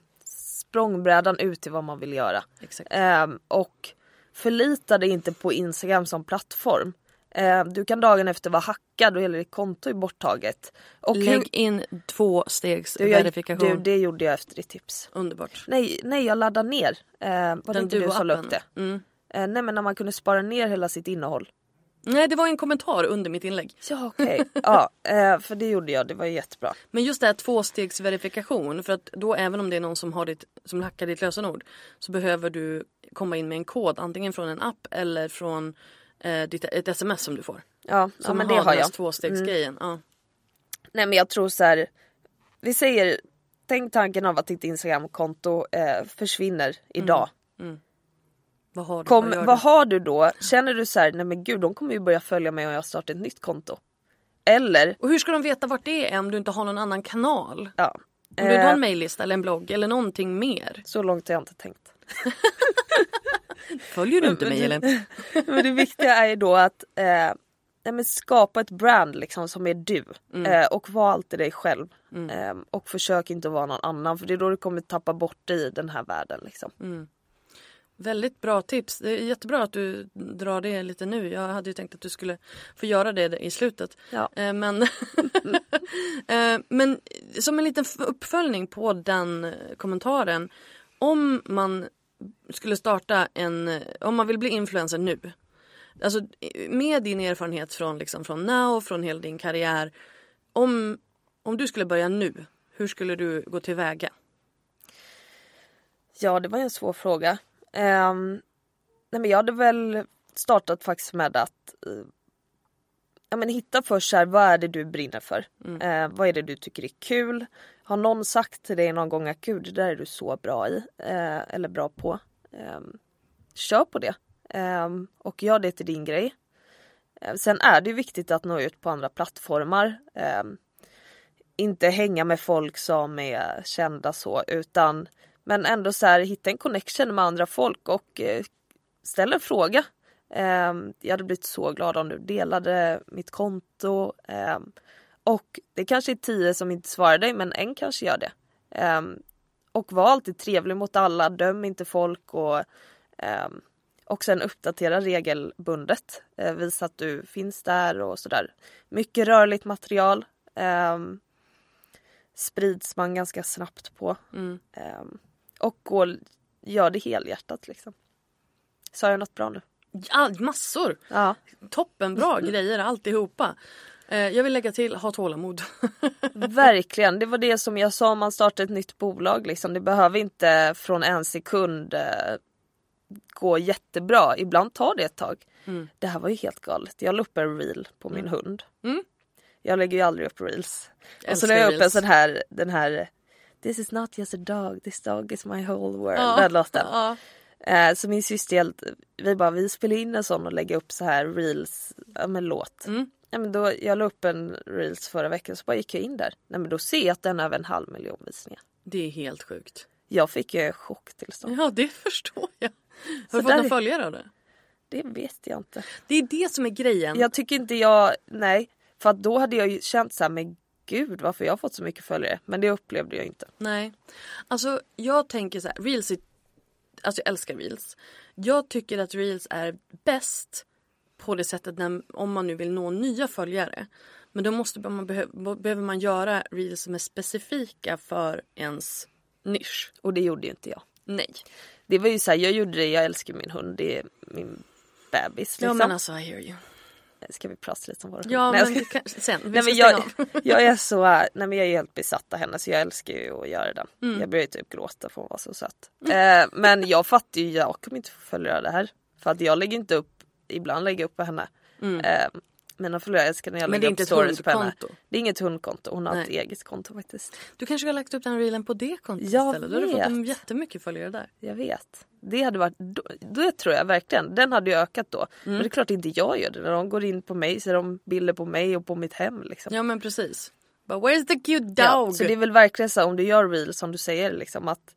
språngbrädan ut till vad man vill göra. Exakt. Ehm, och förlita dig inte på Instagram som plattform. Ehm, du kan dagen efter vara hackad och hela ditt konto är borttaget. Och Lägg hur- in två stegs du, jag, verifikation. du, det gjorde jag efter ditt tips. Underbart. Nej, nej jag laddade ner. Ehm, var det inte du som la upp det? Mm. Ehm, nej men när man kunde spara ner hela sitt innehåll. Nej det var en kommentar under mitt inlägg. Ja okej. ja, eh, för det gjorde jag. Det var jättebra. Men just det här tvåstegsverifikation för att då även om det är någon som har ditt, som hackar ditt lösenord så behöver du komma in med en kod antingen från en app eller från eh, ditt, ett sms som du får. Ja, ja men det har jag. tvåstegsgrejen. Ja. Nej men jag tror så här. Vi säger, tänk tanken av att ditt Instagramkonto eh, försvinner idag. Vad har du? Kom, vad vad har du då? Känner du så här, nej men gud de kommer ju börja följa mig om jag startar ett nytt konto. Eller, Och hur ska de veta vart det är om du inte har någon annan kanal? ja. Om du inte har Eh, en mejllista eller en blogg eller någonting mer. så långt har jag inte tänkt. (laughs) Följer du inte mig Elin? (laughs) men det viktiga är ju då att eh, nej skapa ett brand liksom som är du. Eh, och var alltid dig själv. Eh, och försök inte vara någon annan för det är då du kommer tappa bort dig i den här världen. Liksom. Väldigt bra tips. Det är jättebra att du drar det lite nu. Jag hade ju tänkt att du skulle få göra det i slutet. Ja. Eh, Men, (laughs) Eh, men som en liten uppföljning på den kommentaren. Om man skulle starta en, om man vill bli influencer nu. Alltså med din erfarenhet från, liksom, från now, från hela din karriär. Om, om du skulle börja nu, hur skulle du gå tillväga? Ja, det var en svår fråga. Ehm, nej, men jag hade väl startat faktiskt med att eh, ja, men hitta först här, vad är det du brinner för? Eh, vad är det du tycker är kul? Har någon sagt till dig någon gång att gud, det där är du så bra i eh, eller bra på? Eh, kör på det eh, och gör det till din grej. Eh, sen är det viktigt att nå ut på andra plattformar. Ehm, inte hänga med folk som är kända så utan men ändå så här hitta en connection med andra folk och eh, en fråga. Eh, jag hade blivit så glad om du delade mitt konto. Ehm, och det kanske är tio som inte svarar dig men en kanske gör det. Eh, och var alltid trevlig mot alla, döm inte folk och eh, och sen uppdatera regelbundet. Eh, visa att du finns där och sådär. Mycket rörligt material. ehm, sprids man ganska snabbt på. Mm. Ehm, och gå, gör det helhjärtat liksom. Sa jag något bra nu? Ja, massor! Ja. Toppenbra (laughs) grejer alltihopa. Eh, jag vill lägga till, ha tålamod. (laughs) Verkligen, det var det som jag sa om man startar ett nytt bolag. Liksom. Det behöver inte från en sekund eh, gå jättebra. Ibland tar det ett tag. Det här var ju helt galet. Jag la upp en reel på min hund. Mm. Jag lägger ju aldrig upp reels. Och så la jag upp en sån här, den här This is not just a dog, this dog is my whole world. Ja, Den låten. ja. Eh, så min syster vi bara vi spelar in en sån och lägger upp så här reels med låt. Mm. Ja, men då, jag la upp en reels förra veckan så bara gick jag in där. Nej men då ser jag att den har över en halv miljon visningar. Det är helt sjukt. Jag fick ju chocktillstånd. Ja, det (laughs) förstår jag. Så Har du fått några är- följare av det? Det vet jag inte. Det är det som är grejen. Jag tycker inte jag, nej. För då hade jag ju känt så här, men gud varför jag har fått så mycket följare. Men det upplevde jag inte. Nej. Alltså jag tänker så här, reels är, Alltså jag älskar reels. Jag tycker att reels är bäst på det sättet när, om man nu vill nå nya följare. Men då måste man, behö- behöver man göra reels som är specifika för ens nisch. Och det gjorde ju inte jag. Nej. Det var ju så här, jag gjorde det, jag älskar min hund, det är min bebis. Ja Liksom. men alltså I hear you. Ska vi prata lite om vår hund? Ja Nej, men ska- kan, sen. Vi Nej, men jag, jag är så, (laughs) nej men jag är helt besatt av henne så jag älskar ju att göra den. Mm. Jag börjar ju typ gråta för att hon var så söt. Eh, men jag fattar ju, jag kommer inte få följa det här. För att jag lägger inte upp, ibland lägger jag upp på henne. Eh, mina följare älskar när jag Mm. Lägger upp ett stories på henne. Det är inget hundkonto, hon har ett Nej. eget konto faktiskt. Du kanske skulle ha lagt upp den reelen på det kontot Jag istället. Då hade du fått vet. jättemycket följare där. Jag vet. Det hade varit, då, det tror jag verkligen, den hade ju ökat då. Mm. Men det är klart inte jag gör det. När de går in på mig ser de bilder på mig och på mitt hem liksom. Ja men precis. But where's the cute dog? Ja, så det är väl verkligen så om du gör reels som du säger liksom att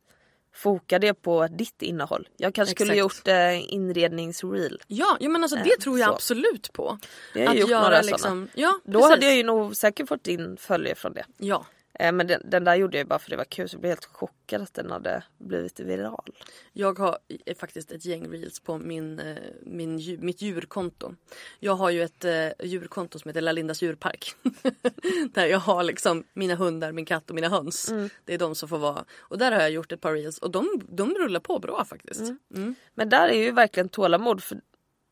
foka det på ditt innehåll. Jag kanske skulle Exakt. gjort eh, inredningsreel. Ja, ja men alltså det Eh, tror jag så. absolut på. Det har jag att gjort göra några liksom, sådana. ja, Då precis. hade jag ju nog säkert fått in följare från det. Ja, men den, den där gjorde jag bara för det var kul så jag blev helt chockad att den hade blivit viral. jag har eh, faktiskt ett gäng reels på min, eh, min, mitt djurkonto. Jag har ju ett eh, djurkonto som heter Lalindas djurpark. (laughs) där jag har liksom mina hundar, min katt och mina höns. Mm. Det är de som får vara. Och där har jag gjort ett par reels och de, de rullar på bra faktiskt. Mm. Men där är ju verkligen tålamod för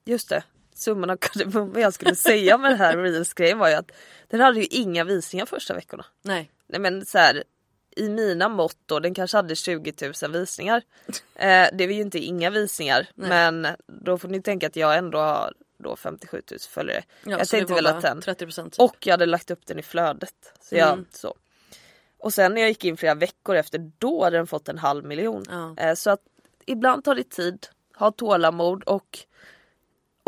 just det, summan av kardemumman jag skulle säga med den här reels-grejen var ju att den hade ju inga visningar första veckorna. Nej. Nej men så här, i mina mått då, den kanske hade 20 000 visningar. Eh, det är ju inte inga visningar Nej. men då får ni tänka att jag ändå har då 57 000 följare. Ja, jag tänkte väl att den 30% typ. och jag hade lagt upp den i flödet. Så jag, Mm. så. Och sen när jag gick in flera veckor efter då hade den fått en halv miljon. Ja. Eh, så att ibland tar det tid, ha tålamod och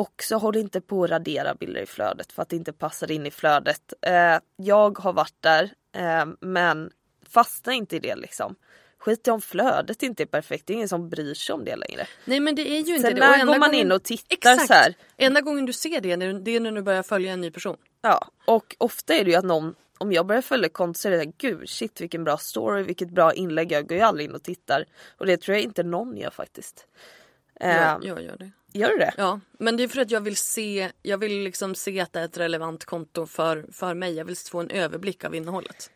också håll inte på att radera bilder i flödet för att det inte passar in i flödet. Eh, jag har varit där eh, men fastna inte i det liksom. Skit i om flödet inte är perfekt, det är ingen som bryr sig om det längre. Nej men det är ju inte Sen det. enda går man gången- in och tittar Exakt. så här. Enda gången du ser det, det är när du börjar följa en ny person. Ja, och ofta är det ju att någon, om jag börjar följa konto så är det här, gud shit vilken bra story, vilket bra inlägg. Jag går ju aldrig in och tittar. Och det tror jag inte någon gör faktiskt. Jag, jag gör det. Gör du det? Ja, men det är för att jag vill se, jag vill liksom se att det är ett relevant konto för, för mig. Jag vill få en överblick av innehållet.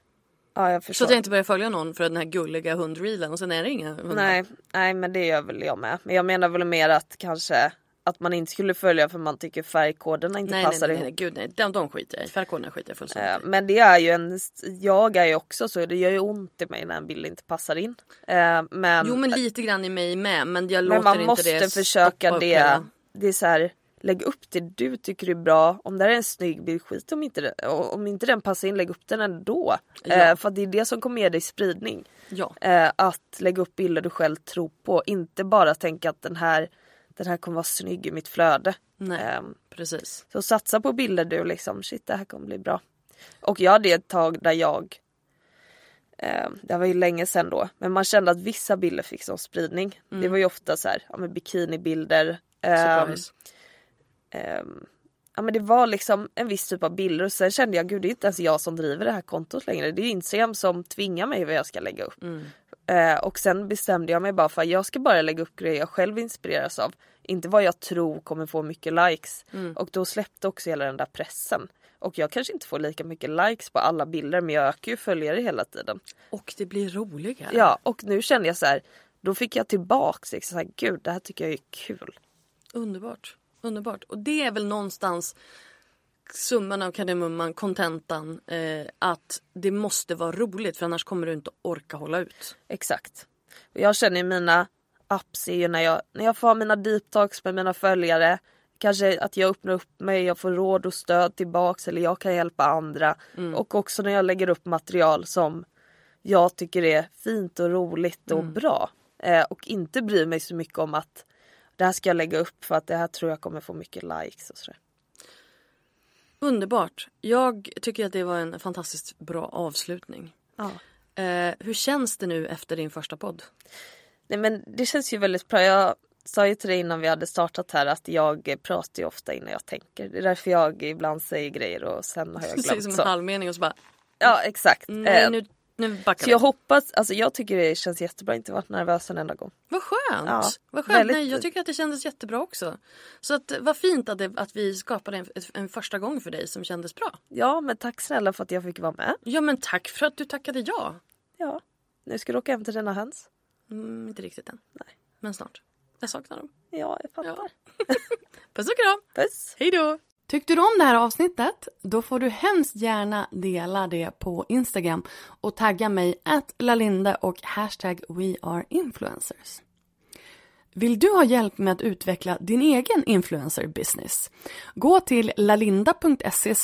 Ja, jag Så förstår. att jag inte börjar följa någon för den här gulliga hundreelen och sen är det inga hundar. nej, nej, men det gör väl jag med. Men jag menar väl mer att kanske att man inte skulle följa för man tycker färgkoderna inte nej, nej, passar nej, ihop. nej, gud nej. De, de skiter jag i. Färgkoderna skiter jag fullständigt i. Men det är ju en, jag är ju också så, det gör ju ont i mig när en bild inte passar in. Eh, Men, Jo men lite grann i mig med men jag men låter man inte måste det försöka stoppa upp det. hela- Det är så här, lägg upp det du tycker är bra. Om det här är en snygg bild, skit om inte, det, om inte den passar in, lägg upp den ändå. Ja. Eh, för det är det som kommer ge dig spridning. Ja, Eh, att lägga upp bilder du själv tror på. Inte bara tänka att den här, den här kommer vara snygg i mitt flöde. nej Eh, precis. så satsa på bilder du liksom, shit det här kommer bli bra. Och jag hade ett tag där jag, eh, det var ju länge sedan då, men man kände att vissa bilder fick sån spridning. Det var ju ofta så här, ja men bikinibilder. ehm, ja men det var liksom en viss typ av bilder och sen kände jag gud det är inte ens jag som driver det här kontot längre. Det är Instagram som tvingar mig vad jag ska lägga upp. Eh, och sen bestämde jag mig bara för att jag ska bara lägga upp grejer jag själv inspireras av. Inte vad jag tror kommer få mycket likes. Och då släppte också hela den där pressen. Och jag kanske inte får lika mycket likes på alla bilder men jag ökar ju följare hela tiden. Och det blir roligare. Ja och nu kände jag så här. Då fick jag tillbaks liksom, så här, gud det här tycker jag är kul. Underbart. Underbart. Och det är väl någonstans summan av kardemumman, kontentan. Eh, att det måste vara roligt för annars kommer du inte orka hålla ut. Exakt. Och jag känner i mina apps är ju när jag, när jag får ha mina deep talks med mina följare. Kanske att jag öppnar upp mig, jag får råd och stöd tillbaks eller jag kan hjälpa andra. Och också när jag lägger upp material som jag tycker är fint och roligt och bra. Eh, och inte bryr mig så mycket om att det här ska jag lägga upp för att det här tror jag kommer få mycket likes och sådär. Underbart. Jag tycker att det var en fantastiskt bra avslutning. Ja. Eh, hur känns det nu efter din första podd? Nej men det känns ju väldigt bra. Jag sa ju till dig innan vi hade startat här att jag pratar ju ofta innan jag tänker. Det är därför jag ibland säger grejer och sen har jag (laughs) glömt. som Så. en halvmening och så bara Ja exakt. nej Eh, nu, nu backar så vi. jag hoppas, alltså jag tycker det känns jättebra, inte varit nervös en enda gång. Vad skönt! Ja, vad skönt. väldigt- Nej, jag tycker att det kändes jättebra också. Så att, vad fint att, det, att vi skapade en, en första gång för dig som kändes bra. Ja men tack snälla för att jag fick vara med. Ja men tack för att du tackade ja. Ja. Nu ska du åka hem till dina höns. Mm, inte riktigt än. Nej. Men snart. Jag saknar dem. Ja jag fattar. Ja. (laughs) Puss och kram! Puss! Hej då! Tyckte du om det här avsnittet? Då får du hemskt gärna dela det på Instagram och tagga mig att lalinda och hashtag weareinfluencers. Vill du ha hjälp med att utveckla din egen influencer business? Gå till lalinda.se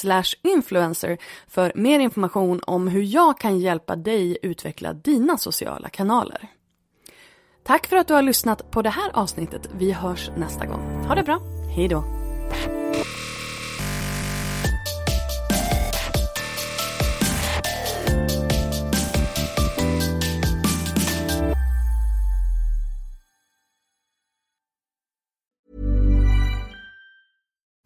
influencer för mer information om hur jag kan hjälpa dig utveckla dina sociala kanaler. Tack för att du har lyssnat på det här avsnittet. Vi hörs nästa gång. Ha det bra. Hej då.